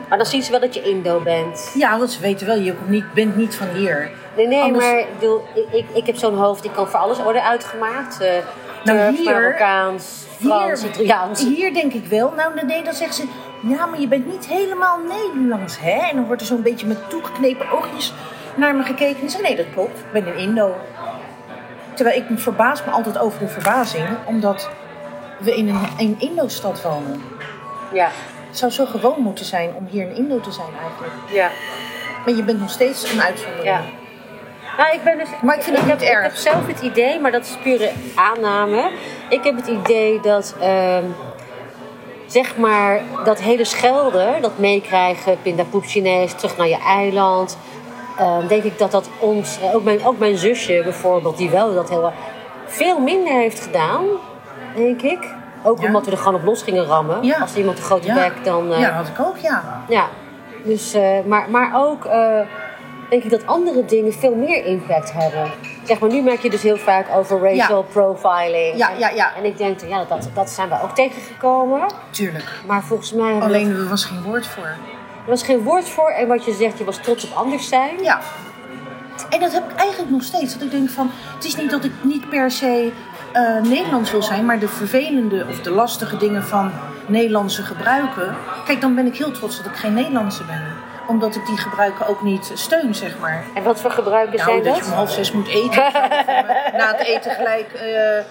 maar dan zien ze wel dat je Indo bent. Ja, want ze weten wel, je komt niet, bent niet van hier. Nee, nee, Anders- maar ik, bedoel, ik, ik, heb zo'n hoofd, ik kan voor alles worden uitgemaakt. Eh Nou, hier- Marokkaans, Frans, Italiaans. Hier denk ik wel. Nou, nee, dan zeggen ze... Ja, maar je bent niet helemaal Nederlands, hè? En dan wordt er zo'n beetje met toegeknepen oogjes naar me gekeken. En ze nee, dat klopt. Ik ben een Indo. Terwijl ik me verbaas me altijd over de verbazing. Omdat we in een, een Indo-stad wonen. Ja, Het zou zo gewoon moeten zijn om hier een Indo te zijn eigenlijk. ja, Maar je bent nog steeds een uitzondering. ja. Nou, ik ben dus, Maar ik vind het heb, niet erg. Ik heb zelf het idee, maar dat is pure aanname. Ik heb het idee dat, ehm, zeg maar, dat hele schelden, dat meekrijgen, pindapoep Chinees, terug naar je eiland. ehm, denk ik dat dat ons, eh, ook mijn, ook mijn zusje bijvoorbeeld, die wel dat heel veel minder heeft gedaan, denk ik. Ook omdat we er gewoon op los gingen rammen. Ja. Als iemand een grote bek, dan... eh, Ja, dat had ik ook, ja. ja, dus, eh, maar, maar ook eh, denk ik dat andere dingen veel meer impact hebben. zeg maar, nu merk je dus heel vaak over racial profiling. Ja, en, ja, ja. En ik denk, ja, dat, dat zijn we ook tegengekomen. Tuurlijk. Maar volgens mij Alleen er was geen woord voor. er was geen woord voor. En wat je zegt, je was trots op anders zijn. Ja. En dat heb ik eigenlijk nog steeds. Dat ik denk van, het is niet dat ik niet per se eh, Nederlands wil zijn, maar de vervelende of de lastige dingen van Nederlandse gebruiken. Kijk, dan ben ik heel trots dat ik geen Nederlandse ben. Omdat ik die gebruiken ook niet steun, zeg maar. En wat voor gebruiken Nou, zijn dat dat? je om half zes moet eten. of eh, na het eten gelijk eh,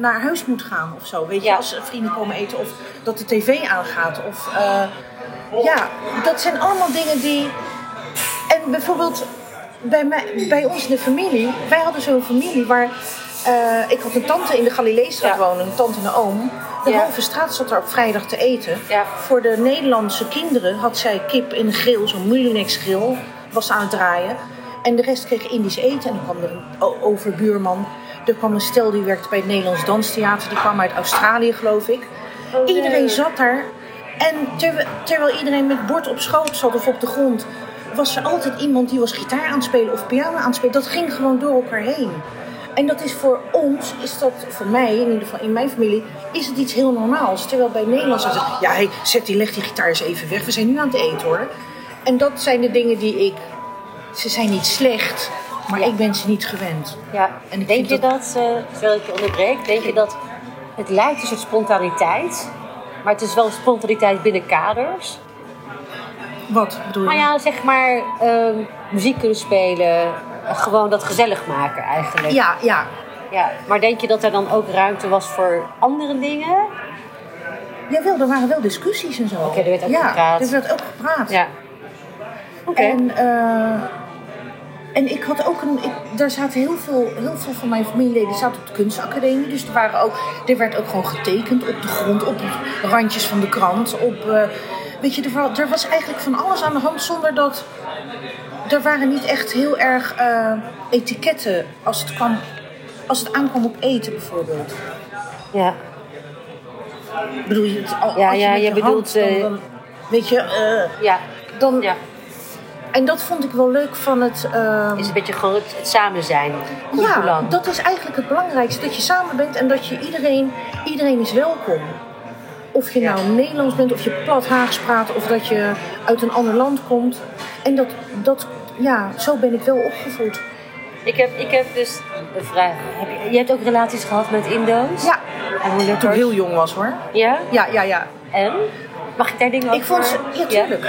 naar huis moet gaan of zo. Weet je, Ja. als vrienden komen eten of dat de tv aangaat. Of, ja, dat zijn allemaal dingen die... En bijvoorbeeld bij, mij, bij ons in de familie, wij hadden zo'n familie waar... eh, ik had een tante in de Galileestraat Ja. wonen, een tante en een oom. De Ja. halve straat zat er op vrijdag te eten. Ja. Voor de Nederlandse kinderen had zij kip in een grill, zo'n Mulinex grill, was aan het draaien. En de rest kreeg Indisch eten. En dan kwam er een overbuurman. Er kwam een stel die werkte bij het Nederlands Danstheater. Die kwam uit Australië, geloof ik. Oh, nee. Iedereen zat daar. En terwijl, terwijl iedereen met bord op schoot zat of op de grond... was er altijd iemand die was gitaar aan het spelen of piano aan het spelen. Dat ging gewoon door elkaar heen. En dat is voor ons, is dat voor mij, in ieder geval in mijn familie, is het iets heel normaals. Terwijl bij Nederlands zeggen ze, ja, hey, zet die, leg die gitaar eens even weg. We zijn nu aan het eten hoor. En dat zijn de dingen die ik, ze zijn niet slecht, maar Ja. ik ben ze niet gewend. Ja. En ik denk je dat, eh terwijl ik je onderbreek, denk je dat het lijkt een soort spontaniteit, maar het is wel spontaniteit binnen kaders? Wat bedoel je? Nou ja, zeg maar ehm, muziek kunnen spelen, gewoon dat gezellig maken eigenlijk. ja, ja. Ja, Maar denk je dat er dan ook ruimte was voor andere dingen? Jawel, er waren wel discussies en zo. Oké, er werd ook ja, gepraat. er werd ook gepraat. Ja. Oké. En, eh, en ik had ook een. Ik, daar zaten heel veel, heel veel van mijn familieleden zaten op de kunstacademie. Dus er, waren ook, er werd ook gewoon getekend op de grond, op randjes van de krant. Op, eh, weet je, er, er was eigenlijk van alles aan de hand zonder dat. Er waren niet echt heel erg eh, etiketten als het, kwam, als het aankwam op eten bijvoorbeeld. Ja. Bedoel je het al, Ja, als je ja, met je je bedoelt, hand, dan, eh, dan- weet je, eh, Ja. dan, ja. en dat vond ik wel leuk van het. ehm, Is een beetje gewoon het, het samen zijn. Ja, dat is eigenlijk het belangrijkste. Dat je samen bent en dat je iedereen, iedereen is welkom. Of je Ja. nou Nederlands bent, of je plat Haags praat, of dat je uit een ander land komt. En dat, dat ja, zo ben ik wel opgevoed. Ik heb, ik heb dus een vraag. Heb je, je hebt ook relaties gehad met Indo's? Ja, En hoe toen ik heel jong was hoor. Ja? Ja, ja, ja. En? Mag ik daar dingen over? Ik vond ze, ja tuurlijk.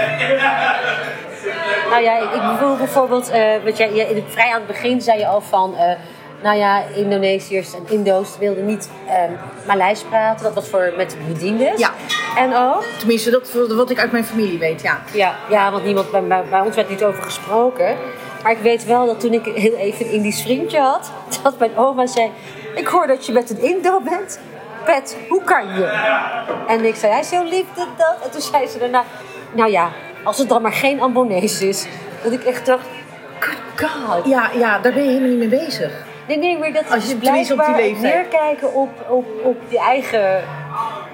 Nou ja, ik, ik bedoel bijvoorbeeld, eh wat jij, je, vrij aan het begin zei je al van, eh, nou ja, Indonesiërs en Indo's wilden niet ehm Maleis praten. Dat was voor met de bediendes. Ja. En ook? Tenminste, dat wat ik uit mijn familie weet, ja. Ja, ja want niemand, bij, bij, ons werd niet over gesproken. Maar ik weet wel dat toen ik heel even een Indisch vriendje had, dat mijn oma zei: Ik hoor dat je met een Indo bent. Pet, hoe kan je? En ik zei: Hij is zo lief, dit, dat. En toen zei ze daarna: Nou ja, als het dan maar geen Ambonees is. Dat ik echt dacht: Good God. Ja, ja, daar ben je helemaal niet mee bezig. Nee, nee, maar dat Als je is tenminste op die blijkbaar leeftijd- neerkijken op, op, op je eigen.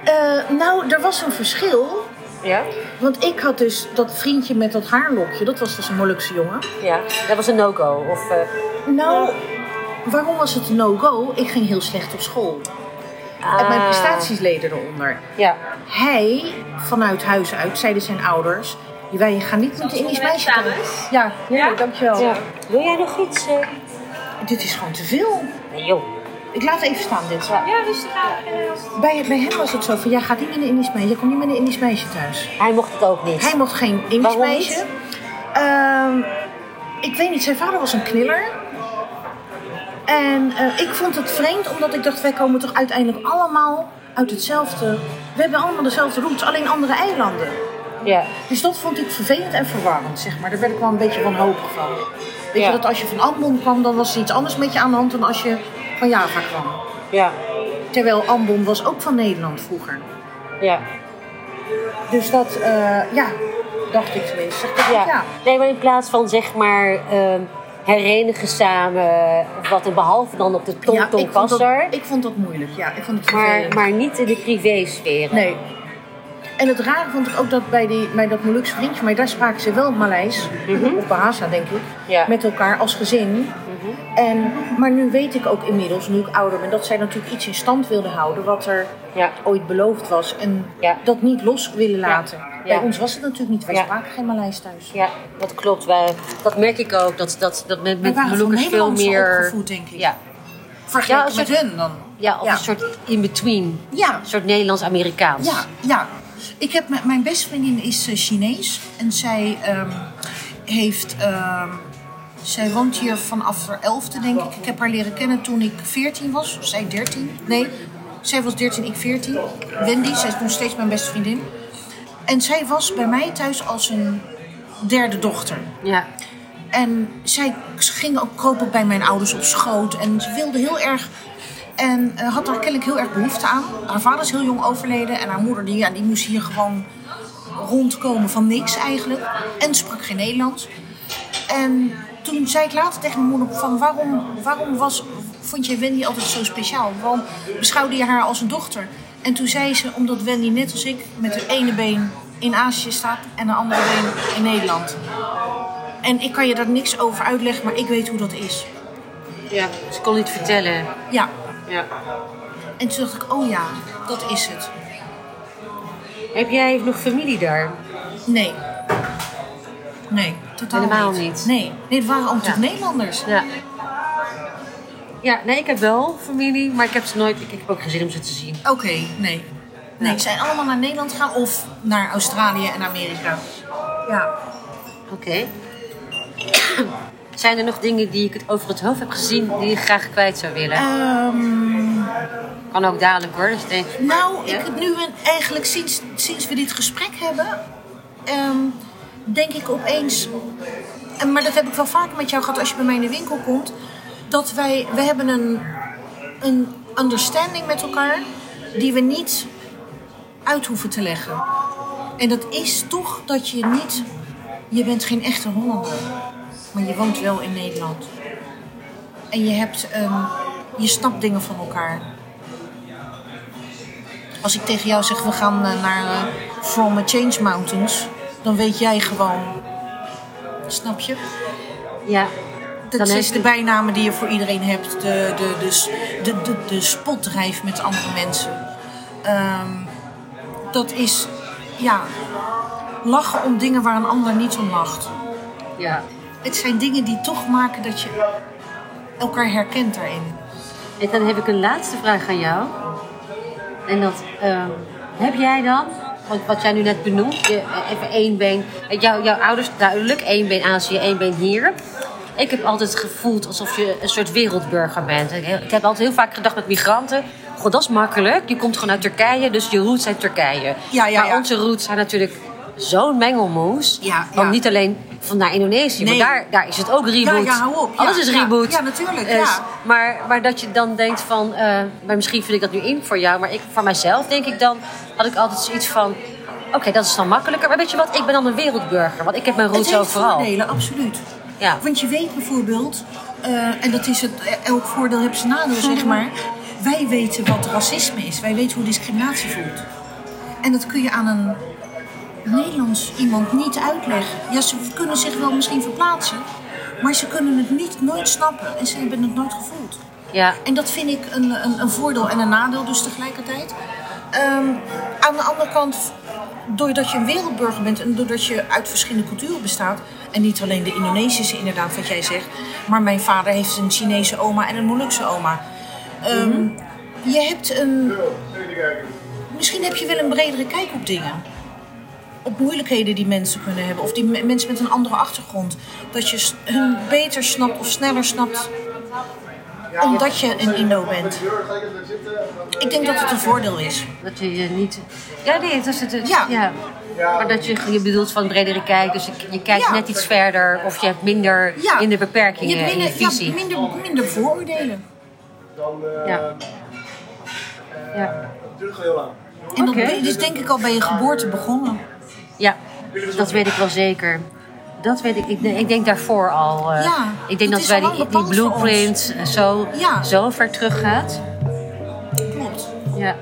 Eh, nou, er was een verschil. Ja? Want ik had dus dat vriendje met dat haarlokje, dat was dus een Molukse jongen. Ja, dat was een no-go. Of, eh, Nou, waarom was het een no-go? Ik ging heel slecht op school. En mijn ah, prestaties leden eronder. Ja. Hij, vanuit huis uit, zeiden zijn ouders... Wij gaan niet met een Indisch meisje. Ja, ja, dankjewel. ja. Wil jij nog iets? eh? Dit is gewoon te veel. Nee, joh. Ik laat even staan dit. Ja. Ja, rustig aan. Bij, bij hem was het zo van, jij gaat niet met een Indisch meisje. Je komt niet met een Indisch meisje thuis. Hij mocht het ook niet. Hij mocht geen Indisch Waarom meisje. niet? Ehm, ik weet niet, zijn vader was een kniller. En eh, ik vond het vreemd, omdat ik dacht, wij komen toch uiteindelijk allemaal uit hetzelfde. We hebben allemaal dezelfde roots, alleen andere eilanden. Ja. Dus dat vond ik vervelend en verwarrend, zeg maar. Daar werd ik wel een beetje wanhopig van. Weet Ja. je, dat als je van Ambon kwam, dan was er iets anders met je aan de hand dan als je van Java kwam. Ja. Terwijl Ambon was ook van Nederland vroeger. Ja. Dus dat, eh, ja, dacht ik tenminste. Ik, ja. ja. Nee, maar in plaats van zeg maar ehm, herenigen samen of wat behalve dan op de tong Ja, tong ik, vond dat, ik vond dat moeilijk. Ja, ik vond het maar, maar niet in de privésfeer. Nee. En het rare vond ik ook dat bij, die, bij dat Molukse vriendje, maar daar spraken ze wel Maleis, of Bahasa denk ik, Mhm. Ja. met elkaar als gezin. En, maar nu weet ik ook inmiddels, nu ik ouder ben, dat zij natuurlijk iets in stand wilden houden wat er Ja. ooit beloofd was. En Ja. dat niet los willen laten. Bij ons was het natuurlijk niet. Wij spraken geen Maleis thuis. Ja, dat klopt. Wij, dat merk ik ook. Dat, dat, dat met, met Molukkers veel meer... opgevoed, denk ik. Ja, Vergeleken met hun dan. ja of een soort in-between. Ja. Een soort Nederlands-Amerikaans. Ja, ja. Ik heb, mijn beste vriendin is eh, Chinees. En zij ehm, heeft... ehm, zij woont hier vanaf haar elfde, denk ik. Ik heb haar leren kennen toen ik 14 was. Of zij 13. Nee, zij was 13, ik 14. Wendy, zij is nog steeds mijn beste vriendin. En zij was bij mij thuis als een derde dochter. Ja. En zij ging ook ook bij mijn ouders op schoot. En ze wilde heel erg. En eh, had daar kennelijk heel erg behoefte aan. Haar vader is heel jong overleden. En haar moeder die, ja, die moest hier gewoon rondkomen van niks eigenlijk. En sprak geen Nederlands. En toen zei ik later tegen mijn moeder van waarom, waarom was, vond jij Wendy altijd zo speciaal? Waarom beschouwde je haar als een dochter? En toen zei ze, omdat Wendy net als ik met haar ene been in Azië staat en haar andere been in Nederland. En ik kan je daar niks over uitleggen, maar ik weet hoe dat is. ja. Ze kon niet vertellen. Ja. Ja. En toen dacht ik, oh ja, dat is het. Heb jij nog familie daar? Nee. Nee, totaal Helemaal niet. niet. Nee, nee het waren allemaal Ja. Nederlanders. Ja. Ja, nee, ik heb wel familie, maar ik heb ze nooit... Ik, ik heb ook geen zin om ze te zien. Oké, nee. Nee, ze zijn allemaal naar Nederland gegaan of naar Australië en Amerika. Ja. Oké. Zijn er nog dingen die ik het over het hoofd heb gezien die je graag kwijt zou willen? Ehm, Kan ook dadelijk hoor. Dus denk, nou, Ja? ik heb nu eigenlijk sinds, sinds we dit gesprek hebben, ehm, denk ik opeens, en, maar dat heb ik wel vaker met jou gehad als je bij mij in de winkel komt, dat wij, we hebben een, een understanding met elkaar die we niet uit hoeven te leggen. En dat is toch dat je niet, je bent geen echte Hollander, maar je woont wel in Nederland. En je hebt, een, je snapt dingen van elkaar. Als ik tegen jou zeg, we gaan eh, naar eh, From Change Mountains, dan weet jij gewoon. Snap je? ja. Dat is de bijnamen die je voor iedereen hebt. De, de, de, de, de, de spotdrijf met andere mensen. Ehm, dat is, ja, lachen om dingen waar een ander niet om lacht. ja. Het zijn dingen die toch maken dat je elkaar herkent daarin. En dan heb ik een laatste vraag aan jou. En dat, ehm, heb jij dan, want wat jij nu net benoemt, je, eh, even één been, eh, jou, jouw ouders duidelijk, één been Azië, één been hier. Ik heb altijd gevoeld alsof je een soort wereldburger bent. Ik heb altijd heel vaak gedacht met migranten, god dat is makkelijk, je komt gewoon uit Turkije, dus je roots zijn Turkije. Ja, ja, maar onze roots zijn natuurlijk zo'n mengelmoes. Ja, niet alleen van naar Indonesië, Nee. maar daar, daar is het ook reboot. Ja, ja, hou op. Ja, Alles is reboot. Ja, natuurlijk, Eh, ja. maar, maar dat je dan denkt van, eh, maar misschien vind ik dat nu in voor jou, maar ik, voor mijzelf denk ik dan, had ik altijd zoiets van, oké, dat is dan makkelijker. Maar weet je wat, ik ben dan een wereldburger, want ik heb mijn Het roots overal. voordelen, absoluut. Ja. Want je weet bijvoorbeeld, eh, en dat is het, elk voordeel heeft zijn nadeel, zeg maar. Wij weten wat racisme is. Wij weten hoe discriminatie voelt. En dat kun je aan een Nederlands iemand niet uitleggen. Ja, ze kunnen zich wel misschien verplaatsen, maar ze kunnen het niet, nooit snappen en ze hebben het nooit gevoeld. Ja, En dat vind ik een, een, een voordeel en een nadeel dus tegelijkertijd. Ehm, aan de andere kant, doordat je een wereldburger bent en doordat je uit verschillende culturen bestaat... en niet alleen de Indonesische inderdaad, wat jij zegt... maar mijn vader heeft een Chinese oma en een Molukse oma. Ehm, Je hebt een... Misschien heb je wel een bredere kijk op dingen. Op moeilijkheden die mensen kunnen hebben. Of die me- mensen met een andere achtergrond. Dat je hun beter snapt of sneller snapt omdat je een Indo bent. Ik denk dat het een voordeel is. dat je je niet... Ja, nee, het is het. het- Ja. ja. Maar dat je, je bedoelt van bredere kijk, dus je, je kijkt Ja. net iets verder of je hebt minder, Ja. minder beperkingen hebt in je minder, ja, visie. minder, minder vooroordelen. Ja. Ja. En dat is denk ik al bij je geboorte begonnen. Ja, dat weet ik wel zeker. Dat weet ik. Ik, denk- ik denk daarvoor al. Ja, ik denk dat wij die, blueprint zo, Ja. zo ver terug gaat. Klopt. Ja.